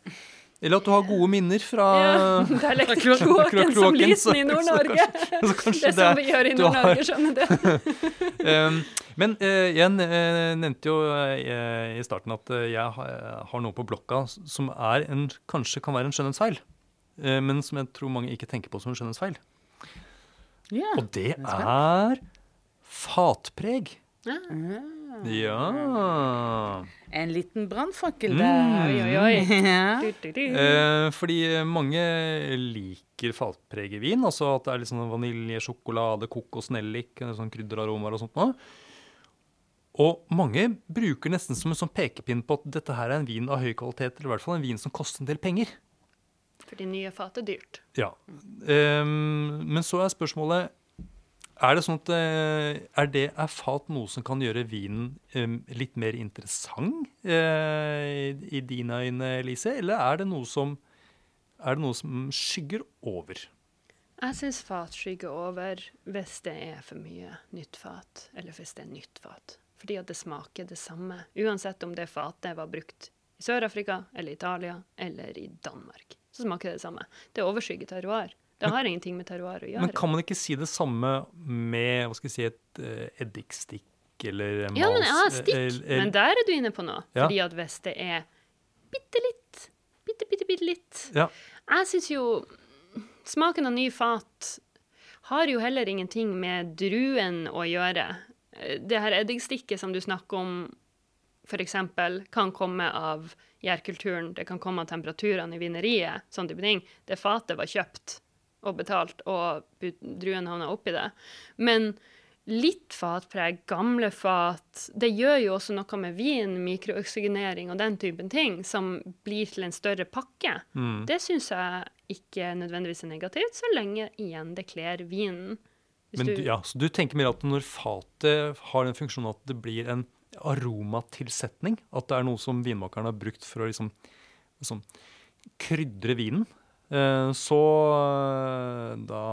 Eller at du har gode minner fra <laughs> Ja, der lekte <laughs> kloakken som liten i Nord-Norge. <laughs> Det er som vi gjør i Nord-Norge, skjønner du. Um, men eh, jeg eh, nevnte jo eh, i starten at eh, jeg har, noe på blokka som er en, kanskje kan være en skjønnhetsfeil, eh, men som jeg tror mange ikke tenker på som en skjønnhetsfeil. Ja. Og det er fatpreg. Ja. Ah. Ja. En liten brannfakkel Mm. der. Oi, oi, oi. <laughs> Ja. Du, du, du. Eh, fordi mange liker fatpreget vin. Altså at det er litt sånn vanilje, sjokolade, kokos, nellik, eh, sånn krydderaromaer og sånt noe. Og mange bruker nesten som en sånn pekepinn på at dette her er en vin av høy kvalitet, eller i hvert fall en vin som koster en del penger. Fordi nye fat er dyrt. Ja. Eh, men så er spørsmålet Er det sånn at eh, er det er fat noe som kan gjøre vinen litt mer interessant eh, i, dine øyne, Lise? Eller er det noe som, det noe som skygger over? Jeg syns fat skygger over hvis det er for mye nytt fat, eller hvis det er nytt fat. Fordi at det smaker det samme, uansett om det fatet var brukt i Sør-Afrika eller Italia eller i Danmark. Så smaker det det samme. Det overskygger terroir. Det har ingenting med terroir å gjøre. Men kan man ikke si det samme med hva skal jeg si, et uh, eddikstikk eller mals? Ja, men ja, stikk. el- el- Men der er du inne på noe. Ja. Fordi at hvis det er bitte litt, bitte, bitte, bitte litt Ja. Jeg syns jo smaken av ny fat har jo heller ingenting med druen å gjøre. Eh, Det her eddikstikket som du snakker om, f.eks., kan komme av gjærkulturen, det kan komme av temperaturene i vineriet, sånne type ting. Det fatet var kjøpt og betalt, og druen havna oppi det. Men litt fatpreg, gamle fat, det gjør jo også noe med vin, mikrooksygenering og den typen ting, som blir til en større pakke. Mm. Det syns jeg ikke nødvendigvis er negativt, så lenge igjen det kler vinen. Men du- ja, så du tenker mer at når fatet har den funksjonen at det blir en aromatilsetning, at det er noe som vinmakeren har brukt for å liksom, liksom krydre vinen, så eh, da,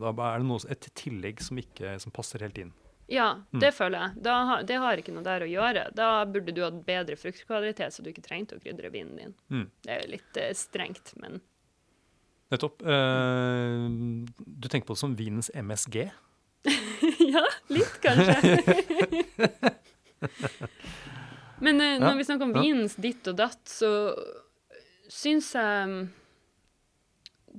da er det noe, et tillegg som ikke som passer helt inn. Ja, Mm. det føler jeg. Da, det har ikke noe der å gjøre. Da burde du hatt bedre fruktkvalitet, så du ikke trengte å krydre vinen din. Mm. Det er jo litt eh, strengt, men Nettopp. Eh, du tenker på det som vinens MSG? <laughs> ja, litt kanskje. <laughs> Men eh, når Ja, vi snakker om vinens ditt og datt, så syns jeg mm,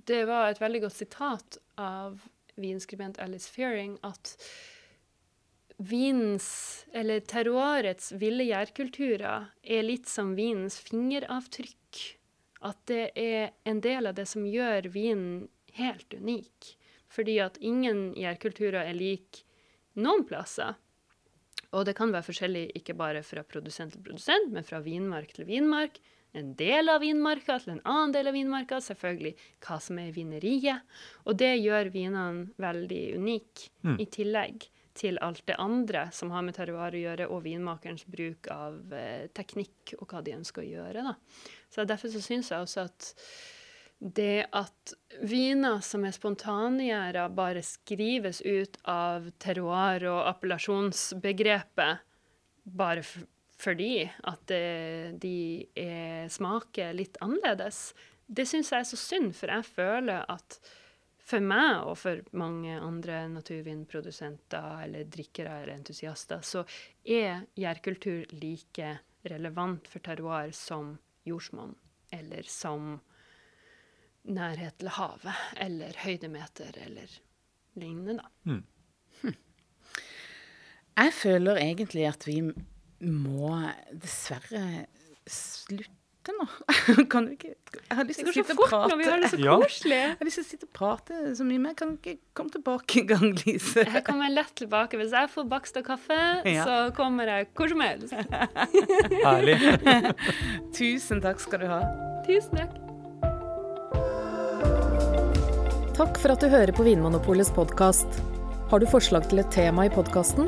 det var et veldig godt sitat av vinskribent Alice Fearing at vinens, eller terroirets ville gjærkulturer, er litt som vinens fingeravtrykk. At det er en del av det som gjør vinen helt unik. Fordi at ingen gjærkulturer er lik noen plasser. Og det kan være forskjellig ikke bare fra produsent til produsent, men fra vinmark til vinmark. En del av vinmarka til en annen del av vinmarka. Selvfølgelig hva som er vineriet. Og det gjør vinene veldig unike, Mm. i tillegg til alt det andre som har med terroir å gjøre, og vinmakerens bruk av eh, teknikk og hva de ønsker å gjøre. Da. Så Derfor så syns jeg også at det at viner som er spontangjæra, bare skrives ut av terroir- og appellasjonsbegrepet bare f fordi at de er, smaker litt annerledes, det syns jeg er så synd, for jeg føler at for meg og for mange andre naturvinprodusenter eller drikkere eller entusiaster, så er gjærkultur like relevant for terroir som jordsmonn, eller som nærhet til havet, eller høydemeter, eller lignende, da. Jeg føler egentlig at vi må dessverre slutte nå. <laughs> Kan du ikke Jeg har lyst til å sitte og prate. når vi har det så Ja. koselig. Jeg har lyst til å sitte og prate så mye mer. Kan du ikke komme tilbake en gang, Lise? Jeg kommer lett tilbake. Hvis jeg får bakst og kaffe, Ja. så kommer jeg hvor som helst. <laughs> Herlig. <laughs> Tusen takk skal du ha. Tusen takk. Takk for at du hører på Vinmonopolets podkast. Har du forslag til et tema i podkasten?